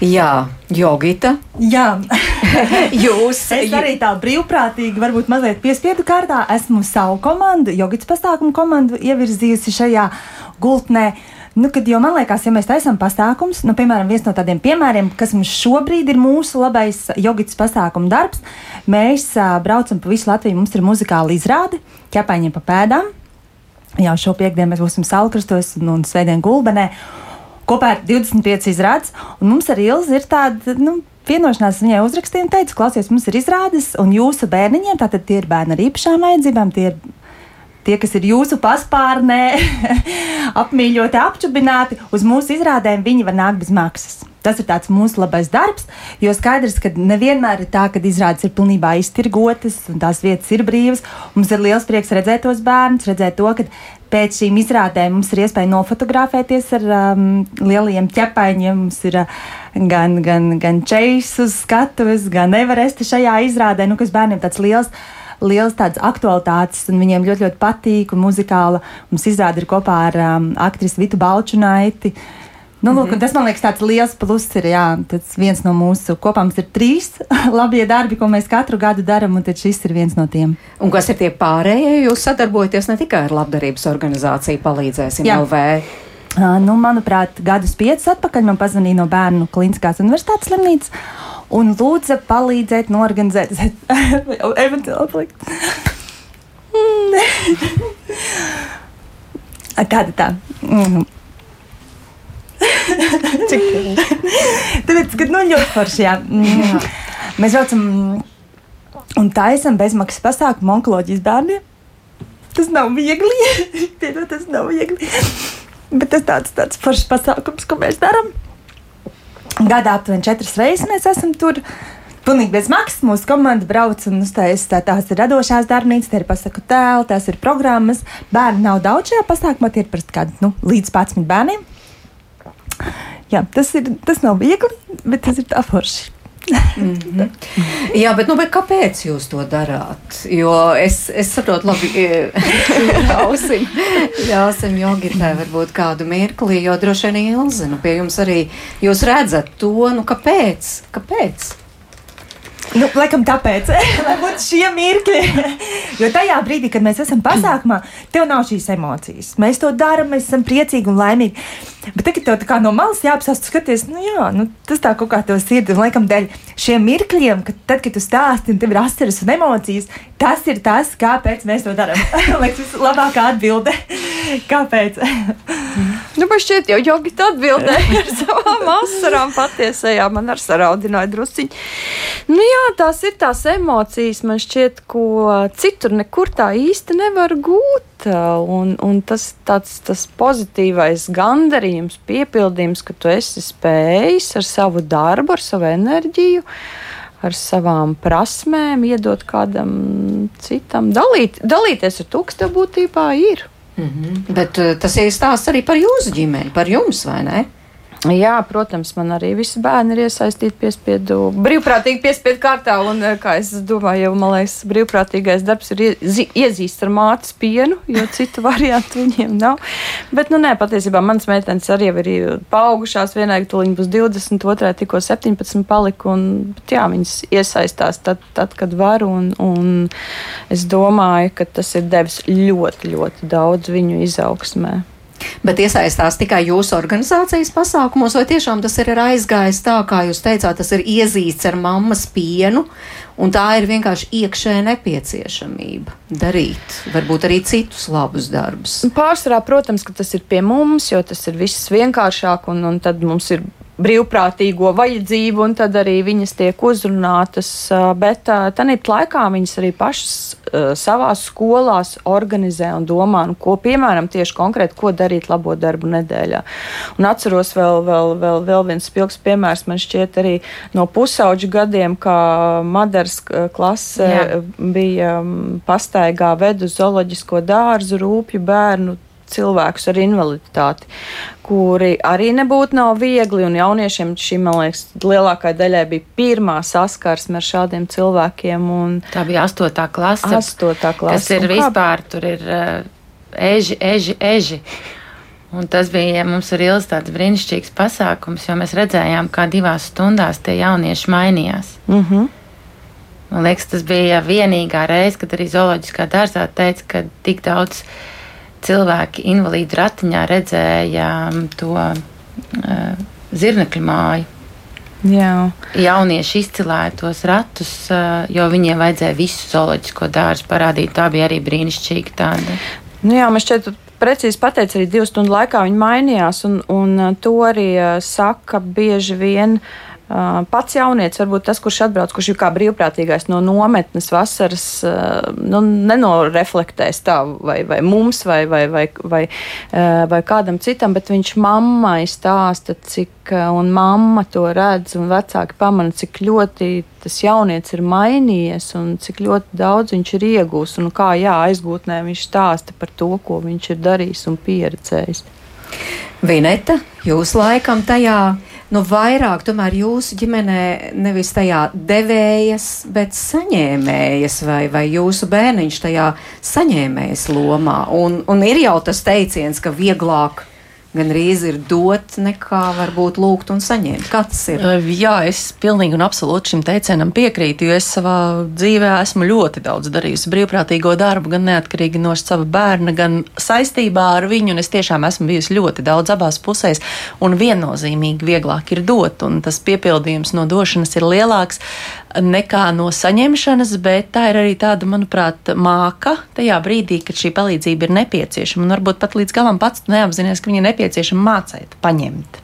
Jā, Jogita. Jā, *laughs* jūs es arī tā brīvprātīgi, varbūt mazliet piespiedu kārtā, esmu savu komandu, Jogits pasākumu komandu ievirzījusi šajā gultnē. Nu, kad, jo man liekas, ja mēs taisām pasākums, nu, piemēram, viens no tādiem piemēriem, kas mums šobrīd ir mūsu labais jogits pasākuma darbs, mēs uh, braucam pa visu Latviju, mums ir muzikāla izrāde, ķepaiņiem pa pēdām. Jau šo piekdienu mēs būsim Salkrastos un, un Svētdien Gulbenē. Kopā ir 25 izrādes, un mums ar Ilzi ir tāda, nu, vienošanās viņai uzrakstīja un teica, klausies, mums ir izrādes, un jūsu bērniņiem, tātad tie ir bērni ar īpašām vajadzībām, tie ir tie, kas ir jūsu paspārnē, *laughs* apmīļoti, apčubināti, uz mūsu izrādēm viņi var nākt bez maksas. Tas ir tāds mūsu labais darbs, jo skaidrs, ka nevienmēr ir tā, ka izrādes ir pilnībā iztirgotas un tās vietas ir brīvas. Mums ir liels prieks redzēt tos bērnus, redzēt to, ka pēc šīm izrādēm mums ir iespēja nofotografēties ar um, lieliem ķepaiņiem. Mums ir uh, gan, gan, gan čeis uz skatuves, gan Everesta šajā izrādē, nu, kas bērniem tāds liels liels tādas aktualitātes, un viņiem ļoti, ļoti patīk. Un muzikāla mums izrāda ir kopā ar um, aktrisi Vitu Balčunaiti. Nu, lūk, mm -hmm. Tas man liekas, tāds liels pluss ir. Jā, tas viens no mūsu kopā mums ir trīs *laughs* labie darbi, ko mēs katru gadu darām, un šis ir viens no tiem. Un kas ir tie pārējie? Jūs sadarbojaties ne tikai ar labdarības organizāciju, palīdzēsim Jā. LV. Uh, nu, manuprāt, gadus piecus atpakaļ man pazvanīja no bērnu kliniskās universitātes slimnīcas un lūdza palīdzēt norganizēt. *laughs* Eventuāli Tāda *laughs* tā. Mm. Tāpēc, kad nu ļoti forši, jā. jā. Mēs braucam un taisam bezmaksas pasākumu onkoloģijas bērniem. Tas nav viegli. *laughs* Piedod, tas nav viegli. Bet tas tāds, tāds foršs pasākums, ko mēs darām. Gadā aptuveni četras reizes mēs esam tur. Pilnīgi bez maksas mūsu komanda brauc un uzstājas. Tā, tās ir radošās darbnīcas, tie ir pasaku tēli, tās ir programmas. Bērni nav daudz šajā pasākumā, tie ir parasti kādi nu, līdz 11 bērniem. Jā, tas, ir, tas nav viegli, bet tas ir tā forši. Mm -hmm. Jā, bet, nu, bet kāpēc jūs to darāt? Jo es, es saprotu, labi, e, *laughs* ļausim, ļausim jogitai varbūt kādu mirkli, jo droši vien Ilze, nu, pie jums arī jūs redzat to, nu, kāpēc? kāpēc? Nu, laikam tāpēc, *laughs* lai būtu šie mirkļi. jo tajā brīdī, kad mēs esam pasākumā, tev nav šīs emocijas. Mēs to darām, mēs esam priecīgi un laimīgi. Bet tagad tev kā no malas jāapstāsta, skaties, nu jā, nu, tas tā kaut kā tev sirdi. Un laikam dēļ šiem mirkļiem, kad tad, kad tu stāsti un tev ir asaras un emocijas, tas ir tas, kāpēc mēs to darām. Liekas, *laughs* vislabākā atbilde. *laughs* kāpēc? nu, man šķiet, jau jogi atbildēja ar savām asarām patiesajā. Man ar saraudināja drusciņi. Nu, jā, jā, tās ir tās emocijas, man šķiet, ko citur nekur tā īsti nevar gūt. Un, un tas tāds tas pozitīvais gandarījums, piepildījums, ka tu esi spējis ar savu darbu, ar savu enerģiju, ar savām prasmēm iedot kādam citam, dalīt, dalīties ar to, kas tev būtībā ir. Mm -hmm. Bet tas ir stāsts arī par jūsu ģimeni, par jums, vai ne? Jā, protams, man arī visi bērni ir iesaistīti piespiedu, brīvprātīgi piespiedu kārtā. Un, eh, kā es domāju, jau man liekas, brīvprātīgais darbs ir iezīst ar mātes pienu, jo citu *laughs* variantu viņiem nav. Bet, nu, nē, patiesībā manas meitenes arī ir paaugušās. Vienai tuliņi būs 20, otrai tikko 17 palika. Un, bet, jā, viņas iesaistās tad, tad kad var. Un, un es domāju, ka tas ir devis ļoti, ļoti daudz viņu izaugsmē. Bet iesaistās tikai jūsu organizācijas pasākumos, vai tiešām tas ir aizgājis tā, kā jūs teicāt, tas ir iezīsts ar mammas pienu, un tā ir vienkārši iekšēja nepieciešamība darīt, varbūt arī citus labus darbus. Pārsvarā, protams, ka tas ir pie mums, jo tas ir viss vienkāršāk, un, un tad mums ir brīvprātīgo vajadzību, un tad arī viņas tiek uzrunātas. Bet tādā laikā viņas arī pašas savā skolās organizē un domā, nu, ko piemēram tieši konkrēti, ko darīt labo darbu nedēļā. Un atceros vēl, vēl, vēl, vēl viens spilgs piemērs man šķiet arī no pusauģu gadiem, kā Madaras klase Jā. bija pastaigā vedu zooloģisko dārzu rūpju bērnu cilvēkus ar invaliditāti, kuri arī nebūtu nav viegli, un jauniešiem šī, man liekas, lielākai daļai bija pirmā saskarsme ar šādiem cilvēkiem. Tā bija astotā klase. Astotā klase. Tas ir un vispār, kā? tur ir uh, eži, eži, eži. Un tas bija mums ar Ilzi tāds brīnišķīgs pasākums, jo mēs redzējām, kā divās stundās tie jaunieši mainījās. Mm -hmm. Man liekas, tas bija vienīgā reize, kad arī zooloģiskā dārzā teica, ka tik daudz uh, cilvēki invalīdu ratiņā redzēja um, to uh, zirnekļu māju. Jā. Jaunieši izcilēja tos ratus, uh, jo viņiem vajadzēja visu zooloģisko dārzu parādīt. Tā bija arī brīnišķīga tāda. Nu jā, man šķiet, precīzi pateicis, arī divu stundu laikā viņi mainījās, un, un to arī uh, saka bieži vien uh, Pats jaunietis, varbūt tas, kurš atbrauc, kurš ir kā brīvprātīgais no nometnes vasaras, nu, nenoreflektēs tā vai, vai mums vai, vai, vai, vai, vai kādam citam, bet viņš mammai stāsta, cik, un mamma to redz, un vecāki pamana, cik ļoti tas jaunietis ir mainījies un cik ļoti daudz viņš ir iegūs un kā jā, aizgūtnē viņš stāsta par to, ko viņš ir darījis un pieredzējis. Vineta, jūs laikam tajā nu, vairāk tomēr jūsu ģimenē nevis tajā devējas, bet saņēmējas, vai, vai jūsu bērniņš tajā saņēmējas lomā. Un, un ir jau tas teiciens, ka vieglāk gan rīz ir dot, nekā varbūt lūgt un saņemt. Kā tas ir? Jā, es pilnīgi un absolūti šim teicienam piekrītu, jo es savā dzīvē esmu ļoti daudz darījusi brīvprātīgo darbu, gan neatkarīgi no sava bērna, gan saistībā ar viņu, un es tiešām esmu bijusi ļoti daudz abās pusēs, un viennozīmīgi vieglāk ir dot, un tas piepildījums no došanas ir lielāks nekā no saņemšanas, bet tā ir arī tāda, manuprāt, māka tajā brīdī, kad šī palīdzība ir nepieciešama, un varbūt pat līdz galam pats neapzināties, ka viņa ir nepieciešama mācīt, paņemt.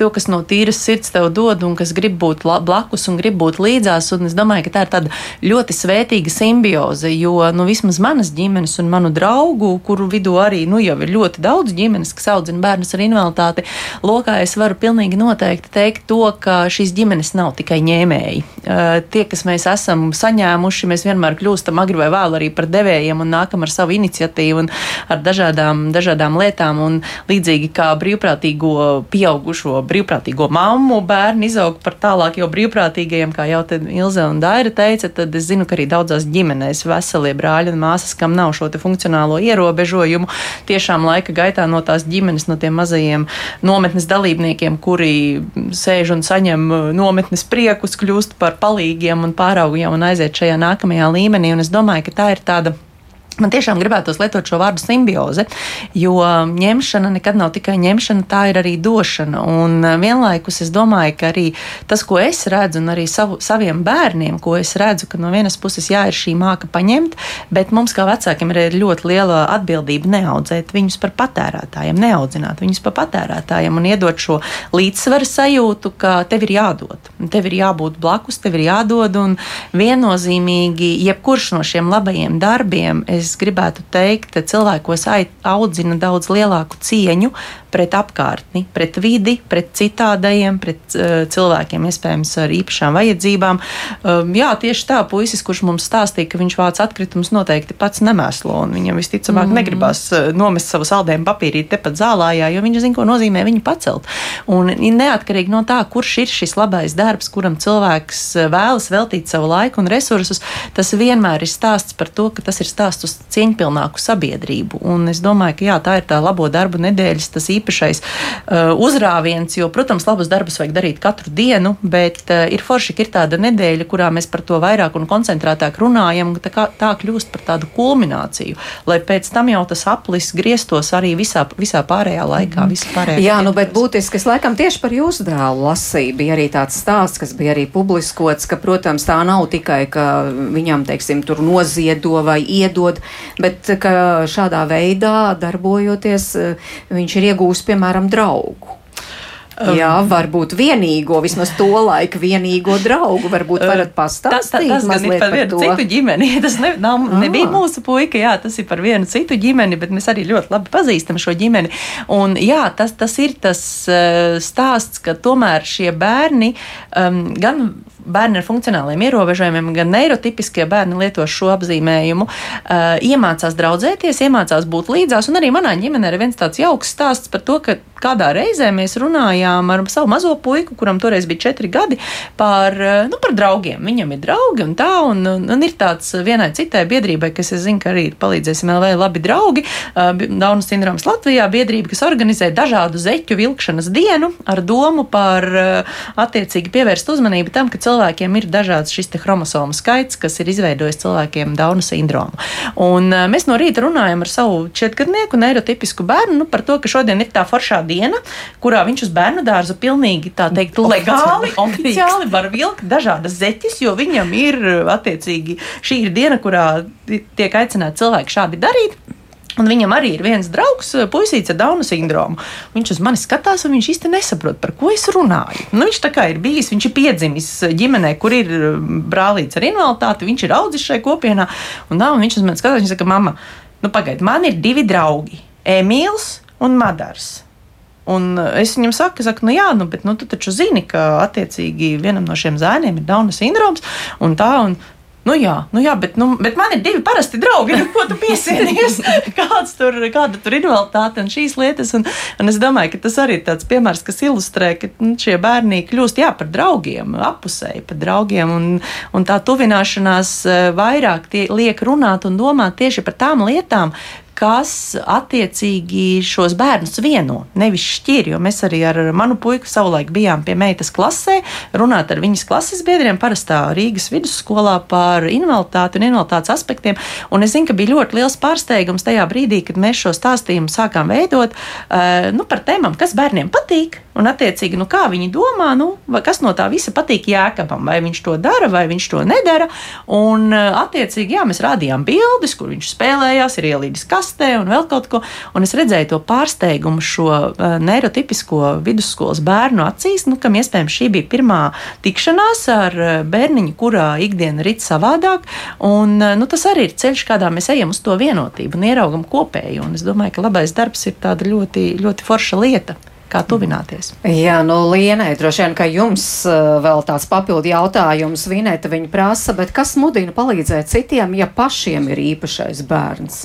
To, kas no tīras sirds tev dod un kas grib būt blakus un grib būt līdzās. Un es domāju, ka tā ir tāda ļoti svētīga simbioze, jo nu, vismaz manas ģimenes un manu draugu, kuru vidū arī nu, jau ir ļoti daudz ģimenes, kas audzina bērnus ar invaliditāti, lokā es varu pilnīgi noteikti teikt to, ka šīs ģimenes nav tikai ņēmēji. Tie, kas mēs esam saņēmuši, mēs vienmēr kļūstam agri vai vēlu arī par devējiem un nākam ar savu iniciatīvu un ar dažādām, dažādām lietām. Un līdzīgi kā brīvprātīgo pieaugušo brīvprātīgo mammu bērni izaug par tālāk jau brīvprātīgajiem, kā jau Ilze un Daira teica, tad es zinu, ka arī daudzās ģimenēs veselie brāļi un māsas, kam nav šo funkcionālo ierobežojumu, tiešām laika gaitā no tās ģimenes, no tiem mazajiem nometnes dalībniekiem, kuri sēž un saņem nometnes priekus, kļūst par palīgiem un pāraugiem un aiziet šajā nākamajā līmenī. Un es domāju, ka tā ir tāda Man tiešām gribētos lietot šo vārdu simbioze, jo ņemšana nekad nav tikai ņemšana, tā ir arī došana. Un eh, vienlaikus es domāju, ka arī tas, ko es redzu, un arī savu, saviem bērniem, ko es redzu, ka no vienas puses jā, ir šī māka paņemt, bet mums kā vecākiem ir ļoti liela atbildība neaudzēt viņus par patērētājiem, neaudzināt viņus par patērētājiem un iedot šo līdzsvaru sajūtu, ka tev ir jādod, tev ir jābūt blakus, tev ir jādod un viennozīmīgi jebkurš no šiem labajiem darbiem. Es gribētu teikt, cilvēkos audzina daudz lielāku cieņu pret apkārtni, pret vidi, pret citādajiem, pret uh, cilvēkiem, iespējams, ar īpašām vajadzībām. Um, jā, tieši tā, puisis, kurš mums stāstīja, ka viņš vāc atkritumus, noteikti pats nemēslo, un viņam visticamāk mm. negribas uh, nomest savu saldējumu papīrīti tepat zālājā, jo viņš zina, ko nozīmē viņu pacelt. Un neatkarīgi no tā, kurš ir šis labais darbs, kuram cilvēks vēlas veltīt savu laiku un resursus, tas vienmēr ir stāsts par to, ka tas ir stāsts uz cieņpilnāku sabiedrību. Un es domāju, ka jā, tā ir tā labo darbu nedēļas, tas īpašais uh, uzrāviens, jo, protams, labus darbus vajag darīt katru dienu, bet uh, ir forši, ka ir tāda nedēļa, kurā mēs par to vairāk un koncentrētāk runājam, tā, kā, tā kļūst par tādu kulmināciju, lai pēc tam jau tas aplis grieztos arī visā, visā pārējā laikā. Mm. Pārējā jā, nu, bet būtiski, es laikam tieši par jūsu dēlu lasīju, bija arī tāds stāsts, kas bija arī publiskots, ka, protams, tā nav tikai, ka viņam, teiksim, tur noziedo vai iedod, bet šādā veidā darbojoties, viņš ir iegūst, piemēram, draugu. Jā, varbūt vienīgo, vismaz to laiku vienīgo draugu. Varbūt varat pastāstīt. Ta, ta, tas gan ir par vienu par citu ģimeni. *laughs* Tas ne, nav, ah. nebija mūsu puika, jā, tas ir par vienu citu ģimeni, bet mēs arī ļoti labi pazīstam šo ģimeni. Un jā, tas, tas ir tas uh, stāsts, ka tomēr šie bērni um, gan bērni ar funkcionāliem ierobežojumiem, gan neirotipiskie bērni lieto šo apzīmējumu, uh, iemācās draudzēties, iemācās būt līdzās. Un arī manā ģimenē ir viens tāds jauks stāsts par to, ka kādā reizē mēs runājām ar savu mazo puiku, kuram toreiz bija četri gadi, par, nu, par draugiem. Viņam ir draugi un tā, un, un, un ir tāds vienai citai biedrībai, kas es zinu, ka arī palīdzēsim LV labi draugi, uh, Dauna sindroms Latvijā biedrība, kas organizē dažādu zeķu vilkšanas dienu ar domu par uh, attiecīgi pievērst uzmanību tam, ka cilvēki cilvēkiem ir dažāds šis chromosomu skaits, kas ir izveidojis cilvēkiem Dauna sindromu. Un uh, mēs no rīta runājam ar savu četrgadnieku, neirotipisku bērnu nu, par to, ka šodien ir tā foršā diena, kurā viņš uz bērnu dārzu pilnīgi tā teikt legāli, *laughs* oficiāli var vilkt dažādas zeķes, jo viņam ir attiecīgi šī ir diena, kurā tiek aicināti cilvēki šādi darīt. Un viņam arī ir viens draugs, eh, puisīts ar Dauna sindromu. Viņš uz mani skatās, un viņš īsti nesaprot, par ko es runāju. Nu, viņš tā kā ir bijis, viņš ir piedzimis ģimenē, kur ir eh, brālīts ar invaliditāti, viņš ir audzis šai kopienā. Un, tā, un viņš uz mani skatās, viņš saka, mama, nu pagaidi, man ir divi draugi - Emīls un Madars. Un eh, es viņam saku, saku nu jā, nu, bet nu, tu taču zini, ka attiecīgi vienam no šiem zēniem ir Dauna sindroms un tā. Un, Nu jā, nu jā bet, nu, bet man ir divi parasti draugi, nu, ko tu piesienies. *laughs* Kāds tur, kāda tur ir invaliditāte un šīs lietas. Un, un es domāju, ka tas arī ir tāds piemērs, kas ilustrē, ka nu, šie bērni kļūst jā, par draugiem, apusēji par draugiem. Un, un tā tuvināšanās eh, vairāk tie, liek runāt un domāt tieši par tām lietām, kas attiecīgi šos bērnus vieno, nevis šķir. Jo mēs arī ar manu puiku savulaik bijām pie meitas klasē, runāt ar viņas klases biedriem, parastā Rīgas vidusskolā par invaliditāti un invaliditātes aspektiem. Un es zinu, ka bija ļoti liels pārsteigums tajā brīdī, kad mēs šo stāstījumu sākām veidot uh, nu, par tēmām, kas bērniem patīk. Un, attiecīgi, nu, kā viņi domā, nu, kas no tā visa patīk jēkabam, vai viņš to dara, vai viņš to nedara. Un, attiecīgi, jā, mēs rādījām bildes, kur viņš spēlējās, ir ielīdis kastē un vēl kaut ko. Un es redzēju to pārsteigumu šo uh, neirotipisko vidusskolas bērnu acīs, nu, kam iespējams šī bija pirmā tikšanās ar bērniņu, kurā ikdiena rit savādāk. Un, nu, tas arī ir ceļš, kādā mēs ejam uz to vienotību un ieraugam kopēju. Un es domāju, ka labais darbs ir tāda ļoti, ļoti forša lieta kā tuvināties. Jā, nu, Lienai, droši vien, ka jums uh, vēl tāds papildu jautājums, Vinēta viņa prasa, bet kas mudina palīdzēt citiem, ja pašiem ir īpašais bērns?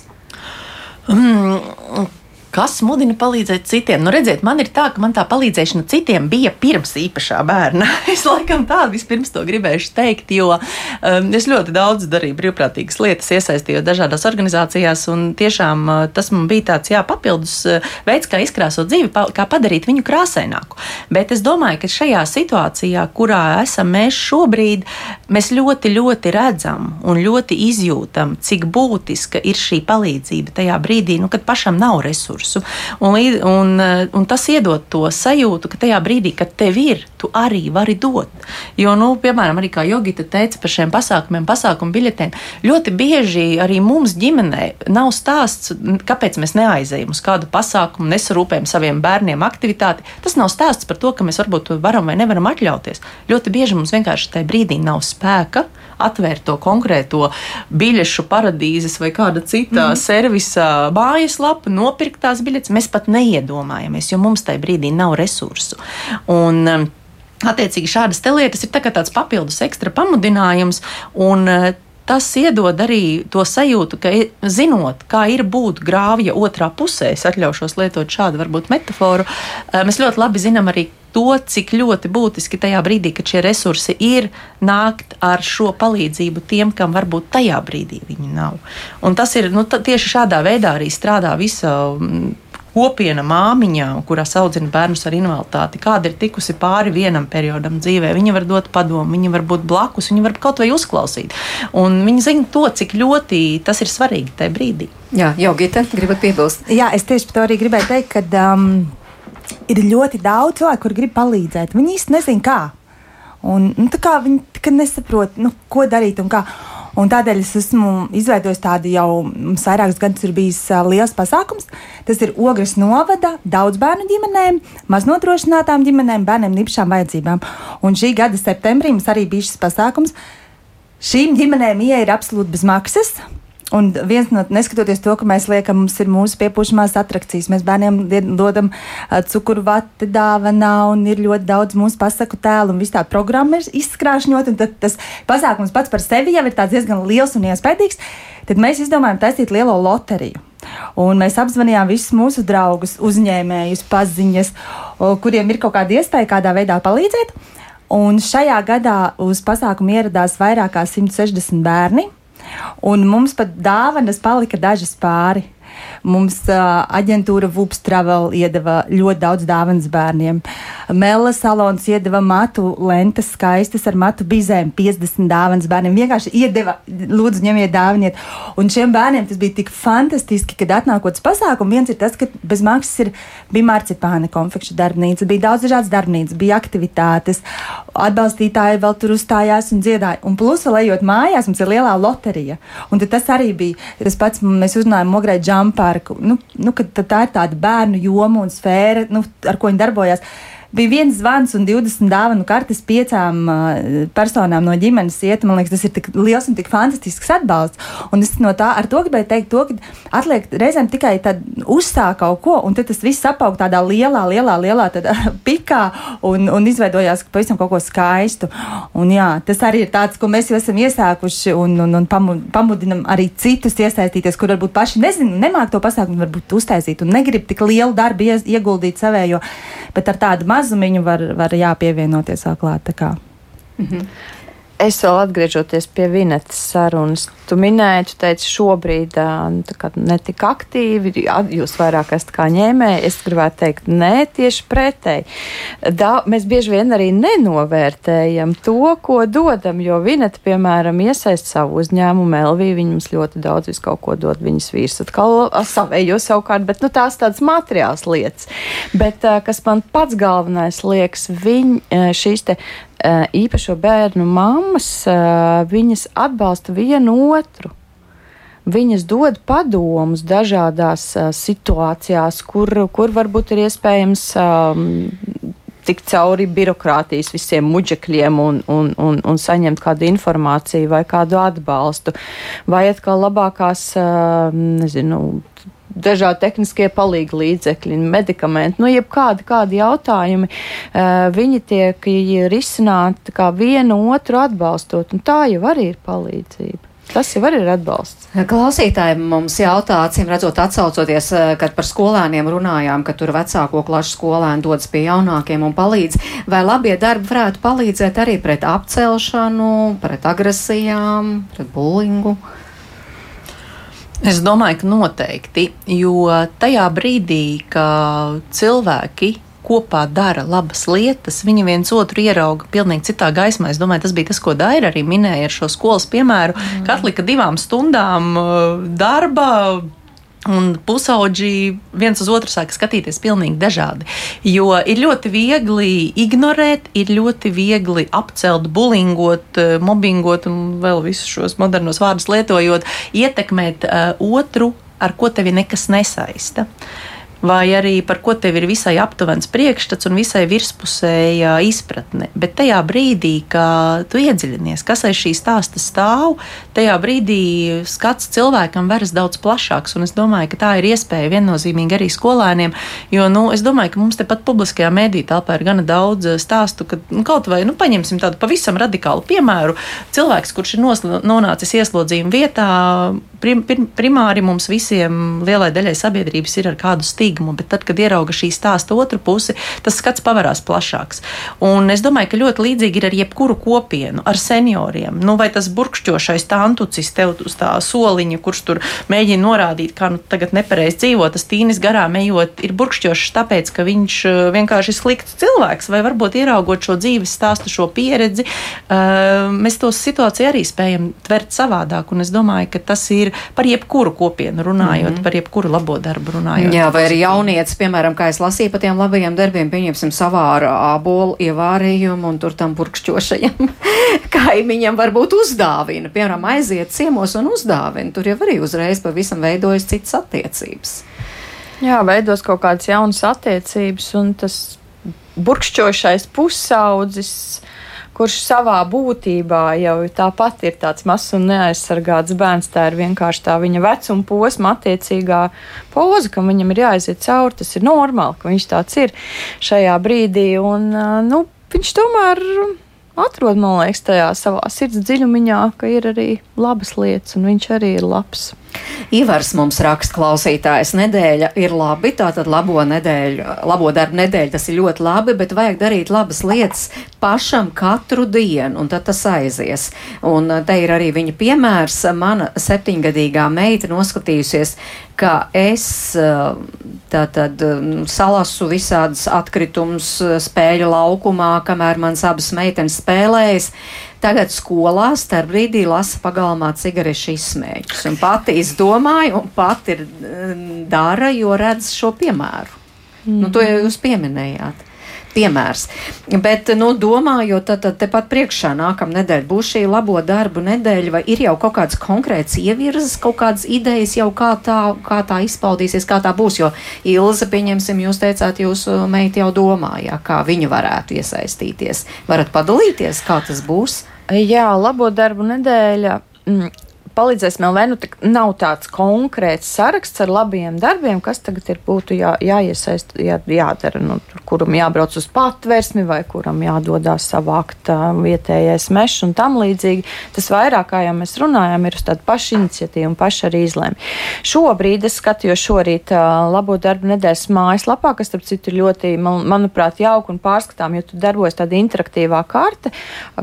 Mm, Kas mudina palīdzēt citiem? Nu, redziet, man ir tā, ka man tā palīdzēšana citiem bija pirms īpašā bērna. *laughs* es laikam tā vispirms to gribēju teikt, jo um, es ļoti daudz darīju brīvprātīgas lietas, iesaistījos dažādās organizācijās, un tiešām uh, tas man bija tāds jā, papildus uh, veids, kā izkrāsot dzīvi, pa, kā padarīt viņu krāsaināku. Bet es domāju, ka šajā situācijā, kurā esam mēs šobrīd, mēs ļoti, ļoti redzam un ļoti izjūtam, cik būtiska ir šī palīdzība tajā brīdī, nu, kad pašam nav resursu resursu. Un, un, eh, un tas iedod to sajūtu, ka tajā brīdī, kad tev ir, tu arī vari dot. Jo, nu, piemēram, arī kā Jogita teica par šiem pasākumiem, pasākumu biļetēm, ļoti bieži arī mums ģimenē nav stāsts, kāpēc mēs neaizejam uz kādu pasākumu, nesarūpējam saviem bērniem aktivitāti. Tas nav stāsts par to, ka mēs varbūt to varam vai nevaram atļauties. Ļoti bieži mums vienkārši tajā brīdī nav spēka atvērt to konkrēto biļešu paradīzes vai kāda cita mm. servisa mājaslapu, nopirkt tās biļetes. Mēs pat neiedomājamies, jo mums tajā brīdī nav resursu. Un, um, Attiecīgi, šādas lietas ir tā tāds papildus ekstra pamudinājums, un uh, tas iedod arī to sajūtu, ka, zinot, kā ir būt grāvja otrā pusē, es atļaušos lietot šādu varbūt metaforu, uh, mēs ļoti labi zinām arī, to, cik ļoti būtiski tajā brīdī, kad šie resursi ir, nākt ar šo palīdzību tiem, kam varbūt tajā brīdī viņi nav. Un tas ir nu, tieši šādā veidā arī strādā visa kopiena māmiņā, kurās audzina bērnus ar invaliditāti, kāda ir tikusi pāri vienam periodam dzīvē. Viņa var dot padomu, viņa var būt blakus, viņa var kaut vai uzklausīt. Un viņa zina to, cik ļoti tas ir svarīgi tajā brīdī. Jā, jau Gita, gribat piebilst? Jā, es tieši par to arī gribēju teikt, ka. Um, ir ļoti daudz cilvēku, kur grib palīdzēt. Viņi īsti nezina, kā. Un, nu, kā viņi nesaprot, nu, ko darīt un kā. Un tādēļ es esmu izveidojis tādu jau vairākus gadus, ir bijis liels pasākums. Tas ir Ogres novada daudz bērnu ģimenēm, maznodrošinātām ģimenēm, bērniem ar īpašām vajadzībām. Un šī gada septembrī mums arī bija šis pasākums. Šīm ģimenēm ieeja ir absolūti bez maksas. Un viens no neskatoties to, ka mēs liekam, mums ir mūsu piepūšamās attrakcijas, mēs bērniem dodam uh, cukuru vati dāvanā, un ir ļoti daudz mūsu pasaku tēlu, un viss tā programma ir izskrāšņot, un tas pasākums pats par sevi jau ir diezgan liels un iespaidīgs. Tad mēs izdomājām taisīt lielo loteriju. Un mēs apzvanījām visus mūsu draugus, uzņēmējus, paziņas, kuriem ir kaut kāda iespēja kādā veidā palīdzēt. Un šajā gadā uz pasākumu ieradās vairāk kā 160 bērni. Un mums pat dāvanas palika dažas pāri. Mums uh, aģentūra Vups Travel iedeva ļoti daudz dāvanas bērniem. Mela salons iedeva matu lentes, skaistas ar matu bizēm, 50 dāvanas bērniem. Vienkārši iedeva, lūdzu, ņemiet dāvaniet. Un šiem bērniem tas bija tik fantastiski, kad atnākot uz pasākumu, viens ir tas, ka bez maksas ir, bija marcipāna konfekšu darbnīca, bija daudz dažādas darbnīcas, bija aktivitātes, atbalstītāji vēl tur uzstājās un dziedāja. Un plus vēl ejot mājās, mums ir lielā loterija. Un tas arī bija tas pats, mēs uzrunājām Mograi Džamparku, nu, nu, tā ir tāda bērnu joma un sfēra, nu, ar ko viņi darbojās bija viens zvans un 20 dāvanu kartes piecām uh, personām no ģimenes iet. Man liekas, tas ir tik liels un tik fantastisks atbalsts. Un es no tā ar to gribēju teikt, to, ka atliek reizēm tikai uzsākt kaut ko, un tas viss apaug tādā lielā, lielā, lielā tādā, *laughs* pikā un, un izveidojās pavisam kaut ko skaistu. Un, jā, tas arī ir tāds, ko mēs jau esam iesākuši un, un, un pamudinam arī citus iesaistīties, kur varbūt paši nezinu, nemāk to pasākumu varbūt uztaisīt un negrib tik lielu darbu ieguldīt savējo, bet ar tādu mazu mazumiņu var, var jāpievienoties vēl klāt. -hmm. Es vēl atgriežoties pie Vinetas sarunas, tu minēji, tu teici, šobrīd nu, ne tik aktīvi, jūs vairāk esat kā ņēmēji. Es gribētu teikt, nē, tieši pretēji. Mēs bieži vien arī nenovērtējam to, ko dodam, jo Vineta, piemēram, iesaist savu uzņēmumu, Elvī, viņa mums ļoti daudz visu kaut ko dod, viņas vīrs atkal savējo savukārt, bet nu, tās tādas materiāls lietas. Bet kas man pats galvenais liekas, viņ, šīs te īpašo bērnu mammas, eh, viņas atbalsta vienu otru. Viņas dod padomus dažādās uh, situācijās, kur, kur varbūt ir iespējams um, tikt cauri birokrātijas visiem muģekļiem un, un, un, un saņemt kādu informāciju vai kādu atbalstu, vai atkal labākās, uh, nezinu, dažādi tehniskie palīgi līdzekļi, medikamenti, nu, jebkādi kādi jautājumi, uh, viņi tiek risināti kā vienu otru atbalstot, un tā jau arī ir palīdzība. Tas jau ir atbalsts. Klausītāji mums jautā, acīm redzot, atsaucoties, kad par skolēniem runājām, ka tur vecāko klašu skolēni dodas pie jaunākiem un palīdz. Vai labie darbi varētu palīdzēt arī pret apcelšanu, pret agresijām, pret bulingu? Uh, Es domāju, ka noteikti, jo tajā brīdī, kad cilvēki kopā dara labas lietas, viņi viens otru ierauga pilnīgi citā gaismā. Es domāju, tas bija tas, ko Daira arī minēja ar šo skolas piemēru, mm. ka atlika divām stundām uh, darba Un pusauģi viens uz otru sāk skatīties pilnīgi dažādi. Jo ir ļoti viegli ignorēt, ir ļoti viegli apcelt, bulingot, eh, mobbingot un vēl visus šos modernos vārdus lietojot, ietekmēt uh, otru, ar ko tevi nekas nesaista. Uh, vai arī par ko tev ir visai aptuvens priekšstats un visai virspusēja izpratne. Bet tajā brīdī, kad tu iedziļinies, kas aiz šī stāsta stāv, tajā brīdī skats cilvēkam veras daudz plašāks. Un es domāju, ka tā ir iespēja viennozīmīgi arī skolēniem. Jo nu, es domāju, ka mums tepat publiskajā mediju telpā ir gana daudz eh, stāstu, ka nu, kaut vai nu, paņemsim tādu pavisam radikālu piemēru. Cilvēks, kurš ir nonācis ieslodzījuma vietā, prim, prim, primāri mums visiem lielai daļai sabiedrības ir ar kādu stigmu, bet tad, kad ierauga šī stāsta otru pusi, tas skats pavarās plašāks. Un es domāju, ka ļoti līdzīgi ir ar jebkuru kopienu, ar senioriem. Nu, vai tas burkšķošais tantucis tev uz tā soliņa, kurš tur mēģina norādīt, kā nu tagad nepareizi dzīvo, tas tīnis garām ejot, ir burkšķošs tāpēc, ka viņš uh, vienkārši ir slikts cilvēks, vai varbūt ieraugot šo dzīves stāstu, šo pieredzi, uh, mēs to situāciju arī spējam tvert savādāk. Un es domāju, ka tas ir par jebkuru kopienu runājot, mm -hmm. par jebkuru labo darbu runājot. Jā, vai arī jaunietis, piemēram, kā es lasīju par tiem labajiem darbiem, pieņemsim savāru ābolu ievārījumu un tur tam burkšķošajam *laughs* kaimiņam varbūt uzdāvina, piemēram, aiziet ciemos un uzdāvina. Tur jau arī uzreiz pavisam veidojas citas attiecības. Jā, veidos kaut kādas jaunas attiecības, un tas burkšķošais pusaudzis kurš savā būtībā jau tāpat ir tāds mazs un neaizsargāts bērns. Tā ir vienkārši tā viņa vecuma posma, attiecīgā poza, kam viņam ir jāiziet cauri. Tas ir normāli, ka viņš tāds ir šajā brīdī. Un, nu, viņš tomēr atrod, man liekas, tajā savā sirds dziļumiņā, ka ir arī labas lietas, un viņš arī ir labs. Ivars mums raksta klausītājs, nedēļa ir labi, tātad labo nedēļu, labo darbu nedēļu, tas ir ļoti labi, bet vajag darīt labas lietas pašam katru dienu, un tad tas aizies. Un uh, te ir arī viņa piemērs, mana septiņgadīgā meita noskatījusies, ka es uh, tātad um, salasu visādas atkritumus uh, spēļu laukumā, kamēr mans abas meitenes spēlējas. Tagad skolā starp brīdī lasa pagalmā cigarešu izsmēķus. Un pati izdomāja, un pati ir dara, jo redz šo piemēru. Mm. Nu, to jau jūs pieminējāt piemērs. Bet, nu, domājot, tad, tad tepat priekšā nākamā nedēļa būs šī labo darbu nedēļa, vai ir jau kaut kāds konkrēts ievirzes, kaut kādas idejas jau kā tā, kā tā izpaudīsies, kā tā būs, jo Ilze, pieņemsim, jūs teicāt, jūsu meita jau domāja, kā viņa varētu iesaistīties. Varat padalīties, kā tas būs? Jā, labo darbu nedēļa. Palīdzēsim LV, nu, nav tāds konkrēts saraksts ar labiem darbiem, kas tagad ir būtu jā, jāiesaist, jā, jādara, nu, tur, kuram jābrauc uz patversmi vai kuram jādodās savākt uh, vietējais mešs un tam līdzīgi. Tas vairāk, kā jau mēs runājam, ir uz tādu pašu iniciatīvu un pašu arī izlēmi. Šobrīd es skatījos šorīt uh, labo darbu nedēļas mājaslapā, kas, starp citu, ir ļoti, man, manuprāt, jauka un pārskatām, jo tur darbojas tāda interaktīvā karte,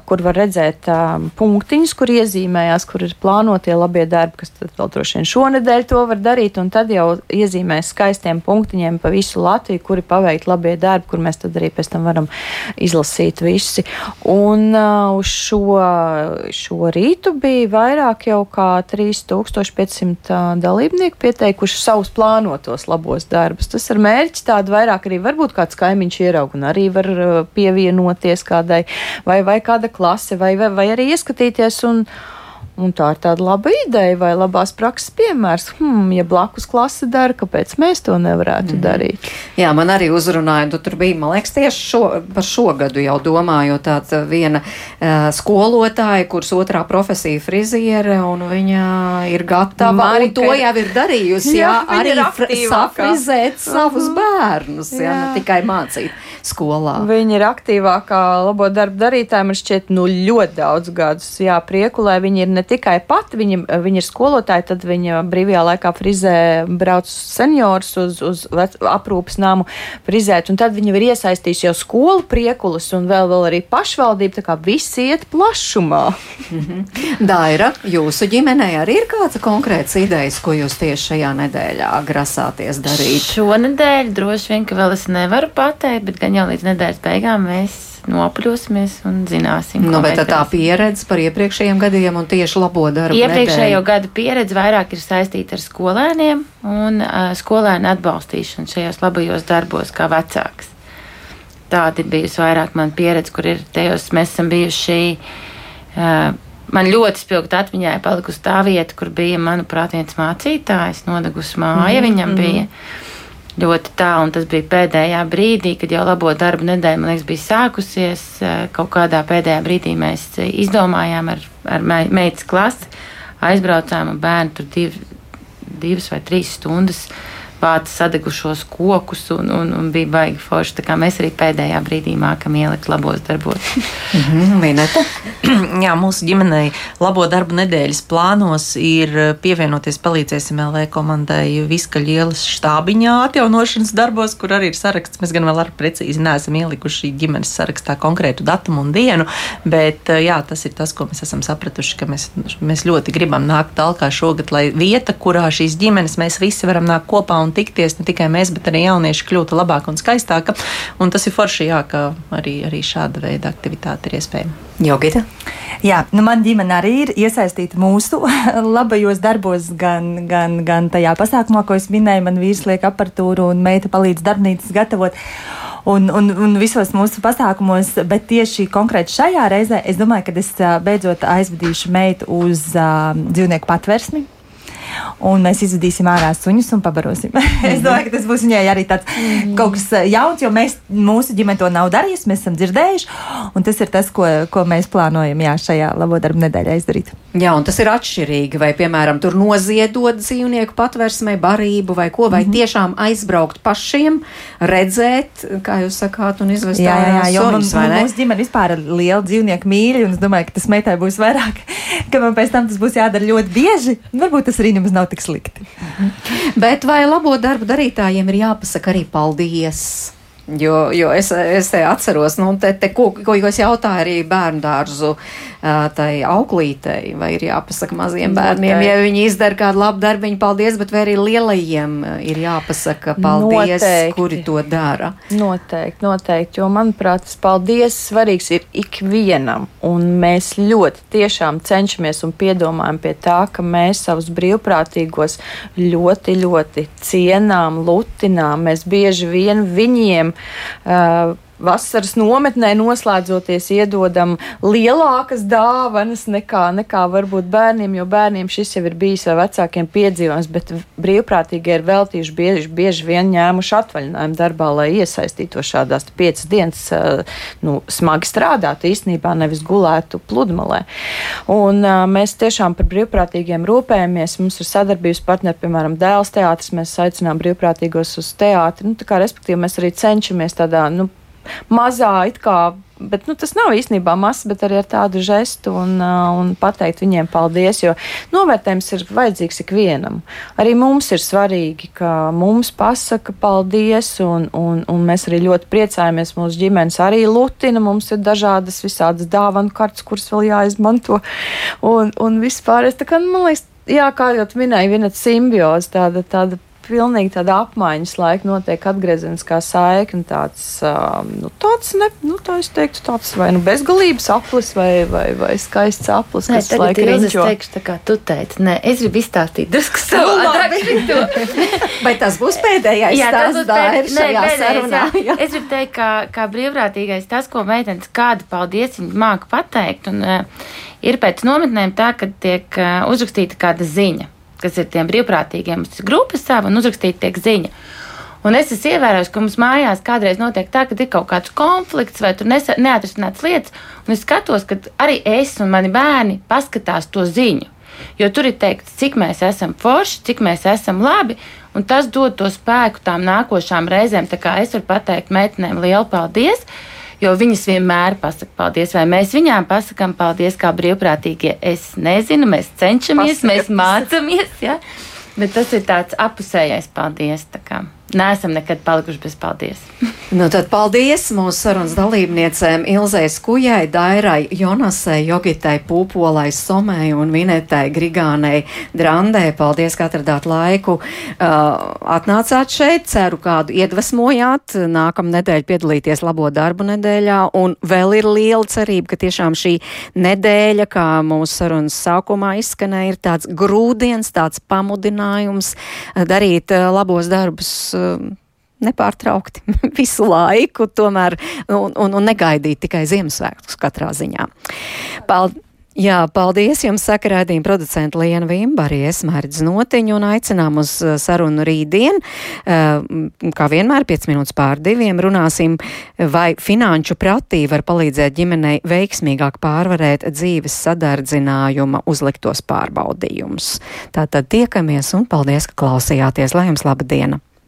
kur var redzēt uh, punktiņus, kur iezīmējās, kur ir plānotie labie darbi, kas tad vēl droši vien šonadēļ to var darīt, un tad jau iezīmēs skaistiem punktiņiem pa visu Latviju, kuri paveikt labie darbi, kur mēs tad arī pēc tam varam izlasīt visi. Un uh, uz šo, šo rītu bija vairāk jau kā 3500 uh, dalībnieku pieteikuši savus plānotos labos darbus. Tas ir mērķis tādu vairāk arī varbūt kāds kaimiņš ieraug un arī var uh, pievienoties kādai vai, vai kāda klase vai, vai, vai arī ieskatīties un, Un tā ir tāda laba ideja vai labās prakses piemērs. Hmm, ja blakus klase dara, kāpēc mēs to nevarētu mm. darīt? Jā, man arī uzrunāja, tu tur bija, man liekas, tieši šo, par šo gadu jau domājot, tāda viena uh, skolotāja, kuras otrā profesija friziere, un viņa ir gatava, Marika, un to jau ir darījusi, jā, jā arī safrizēt savus mm. bērnus, jā, jā, ne tikai mācīt skolā. Viņa ir aktīvākā labo darbu darītāja, man šķiet, nu ļoti daudz gadus, jā, prieku, lai viņa ir ne ne tikai pati, viņa, viņa ir skolotāja, tad viņa brīvajā laikā frizē, brauc seniors uz, uz aprūpas namu frizēt, un tad viņa ir iesaistījusi jau skolu priekulas un vēl, vēl arī pašvaldību, tā kā viss iet plašumā. Mhm. Daira, jūsu ģimenē arī ir kāds konkrēts idejas, ko jūs tieši šajā nedēļā grasāties darīt? Šonedēļ droši vien, ka vēl es nevaru pateikt, bet gan jau līdz nedēļas beigām mēs nopļosimies un zināsim. Nu, bet tā, tā pieredze par iepriekšējiem gadiem un tieši labo darbu. Iepriekšējo nedēļu. gadu pieredze vairāk ir saistīta ar skolēniem un uh, skolēnu atbalstīšanu šajos labajos darbos kā vecāks. Tāda ir bijusi vairāk man pieredze, kur ir tajos mēs esam bijuši. Uh, man ļoti spilgti atmiņā ir palikusi tā vieta, kur bija, manuprāt, viens mācītājs, nodegusi māja, mm -hmm. viņam mhm. bija. Mm -hmm ļoti tālu, tas bija pēdējā brīdī, kad jau labo darbu nedēļa, man liekas, bija sākusies. Eh, kaut kādā pēdējā brīdī mēs izdomājām ar, ar meitas klasi, aizbraucām un bērni tur div, divas vai trīs stundas vāca sadegušos kokus un, un, un bija baigi forši. Tā kā mēs arī pēdējā brīdī mākam ielikt labos darbos. *laughs* Minēta? Jā, mūsu ģimenei labo darbu nedēļas plānos ir pievienoties palīdzēsim LV komandai Viskaļ ielas štābiņā atjaunošanas darbos, kur arī ir saraksts. Mēs gan vēl ar precīzi neesam ielikuši ģimenes sarakstā konkrētu datumu un dienu, bet jā, tas ir tas, ko mēs esam sapratuši, ka mēs, mēs ļoti gribam nākt talkā šogad, lai vieta, kurā šīs ģimenes mēs visi varam nākt kopā un un tikties ne tikai mēs, bet arī jaunieši kļūtu labāka un skaistāka. Un tas ir forši, jā, ka arī, arī šāda veida aktivitāte ir iespējama. Jogita? Jā, nu man ģimene arī ir iesaistīta mūsu *laughs* labajos darbos, gan, gan, gan tajā pasākumā, ko es minēju. Man vīrs liek aparatūru un meita palīdz darbnīcas gatavot. Un, un, un visos mūsu pasākumos, bet tieši konkrēti šajā reizē es domāju, ka es beidzot aizvedīšu meitu uz uh, dzīvnieku patversmi un mēs izvedīsim ārā suņus un pabarosim. *laughs* Es mhm. domāju, ka tas būs viņai arī tāds -hmm. kaut kas eh, jauns, jo mēs, mūsu ģimene to nav darījusi, mēs esam dzirdējuši, un tas ir tas, ko, ko mēs plānojam jā, šajā labo darbu nedēļā izdarīt. Jā, un tas ir atšķirīgi, vai, piemēram, tur noziedot dzīvnieku patversmē barību vai ko, vai mm -hmm. tiešām aizbraukt pašiem, redzēt, kā jūs sakāt, un izvest jā, jā, jā, jo suņus, man, mūsu ģimene vispār ir liela dzīvnieku mīļa, un es domāju, ka tas meitai būs vairāk, *laughs* ka man pēc tam tas būs jādara ļoti bieži. Varbūt tas arī nemaz nav tik slikti. Bet vai labo darbu darītājiem ir jāpasaka arī paldies? Jo, jo es, es te atceros, nu, te, te, ko, ko es jautāju arī bērnu dārzu tai auklītei, vai ir jāpasaka maziem bērniem, Noteikti. ja viņi izdara kādu labu darbiņu, paldies, bet vai arī lielajiem ir jāpasaka paldies, noteikti. kuri to dara? Noteikti, noteikti, jo manuprāt, tas paldies svarīgs ir ikvienam, un mēs ļoti tiešām cenšamies un piedomājam pie tā, ka mēs savus brīvprātīgos ļoti, ļoti cienām, lutinām, mēs bieži vien viņiem uh, vasaras nometnē noslēdzoties iedodam lielākas dāvanas nekā, nekā varbūt bērniem, jo bērniem šis jau ir bijis vai vecākiem piedzīvojums, bet brīvprātīgi ir veltījuši bieži, bieži vien ņēmuši atvaļinājumu darbā, lai iesaistītos šādās piecas dienas nu, smagi strādātu īstenībā, nevis gulētu pludmalē. Un mēs tiešām par brīvprātīgiem rūpējamies. Mums ir sadarbības partneri, piemēram, Dēls teātris, mēs aicinām brīvprātīgos uz teātri. Nu, kā, respektīvi, mēs arī cenšamies tādā, nu, mazā it kā. Bet nu, tas nav īstenībā mazs, bet arī ar tādu žestu un, uh, un pateikt viņiem paldies. Jo novērtējums ir vajadzīgs ikvienam. Arī mums ir svarīgi, ka mums pasaka paldies, un, un, un mēs arī ļoti priecājamies. Mūsu ģimenes arī lutina, mums ir dažādas visādas dāvanu kartes, kuras vēl jāizmanto. Un, un vispār, es tā kā, man liekas, jā, kā jau minēju, viena simbioze, tāda, tāda pilnīgi tāda apmaiņas laika notiek atgriezeniskā saikne, tāds, nu, tāds, ne, nu, tā es teiktu, tāds vai nu bezgalības aplis vai, vai, vai skaists aplis, Nē, kas laika riņķo. Es teikšu, tā kā tu teici, nē, es gribu izstāstīt drusku *laughs* savādāk šito. *laughs* Vai tas būs pēdējais Jā, tas būs pēdējais šajā sarunā? *laughs* Jā. Es gribu teikt, kā, kā brīvprātīgais tas, ko meitenes kādu paldies viņi māku pateikt, un uh, ir pēc nometnēm tā, ka tiek uh, uzrakstīta kāda ziņa kas ir tiem brīvprātīgiem, grupas sava un uzrakstīt tiek ziņa. Un es esmu ievērojis, ka mums mājās kādreiz notiek tā, ka ir kaut kāds konflikts vai neatrisināts lietas, un es skatos, ka arī es un mani bērni paskatās to ziņu. Jo tur ir teikts, cik mēs esam forši, cik mēs esam labi, un tas dod to spēku tām nākošām reizēm. Tā kā es varu pateikt meitenēm lielu paldies! Jo viņas vienmēr pasaka paldies, vai mēs viņām pasakām paldies kā brīvprātīgie. Es nezinu, mēs cenšamies, Pasaka. mēs mācāmies, ja? bet tas ir tāds apusējais paldies. Tā kā neesam nekad palikuši bez paldies. *laughs* nu, tad paldies mūsu sarunas dalībniecēm Ilzai Skujai, Dairai, Jonasai, Jogitai, Pūpolai, Somai un Vinetai Grigānei Drandē. Paldies, ka atradāt laiku. Uh, atnācāt šeit, ceru kādu iedvesmojāt. Nākamā nedēļa piedalīties labo darbu nedēļā. Un vēl ir liela cerība, ka tiešām šī nedēļa, kā mūsu sarunas sākumā izskanēja, ir tāds grūdienis, tāds pamudinājums darīt uh, labos darbus nepārtraukti *laughs* visu laiku, tomēr un, un, un negaidīt tikai Ziemassvētkus katrā ziņā. Paldies! Jā, paldies jums, saka rādījuma producenta Liena Vimba, arī es mērķis notiņu un aicinām uz uh, sarunu rītdien. Uh, kā vienmēr, 5 minūtes pār diviem runāsim, vai finanšu pratī var palīdzēt ģimenei veiksmīgāk pārvarēt dzīves sadardzinājuma uzliktos pārbaudījumus. Tātad tiekamies un paldies, ka klausījāties. Lai jums laba diena!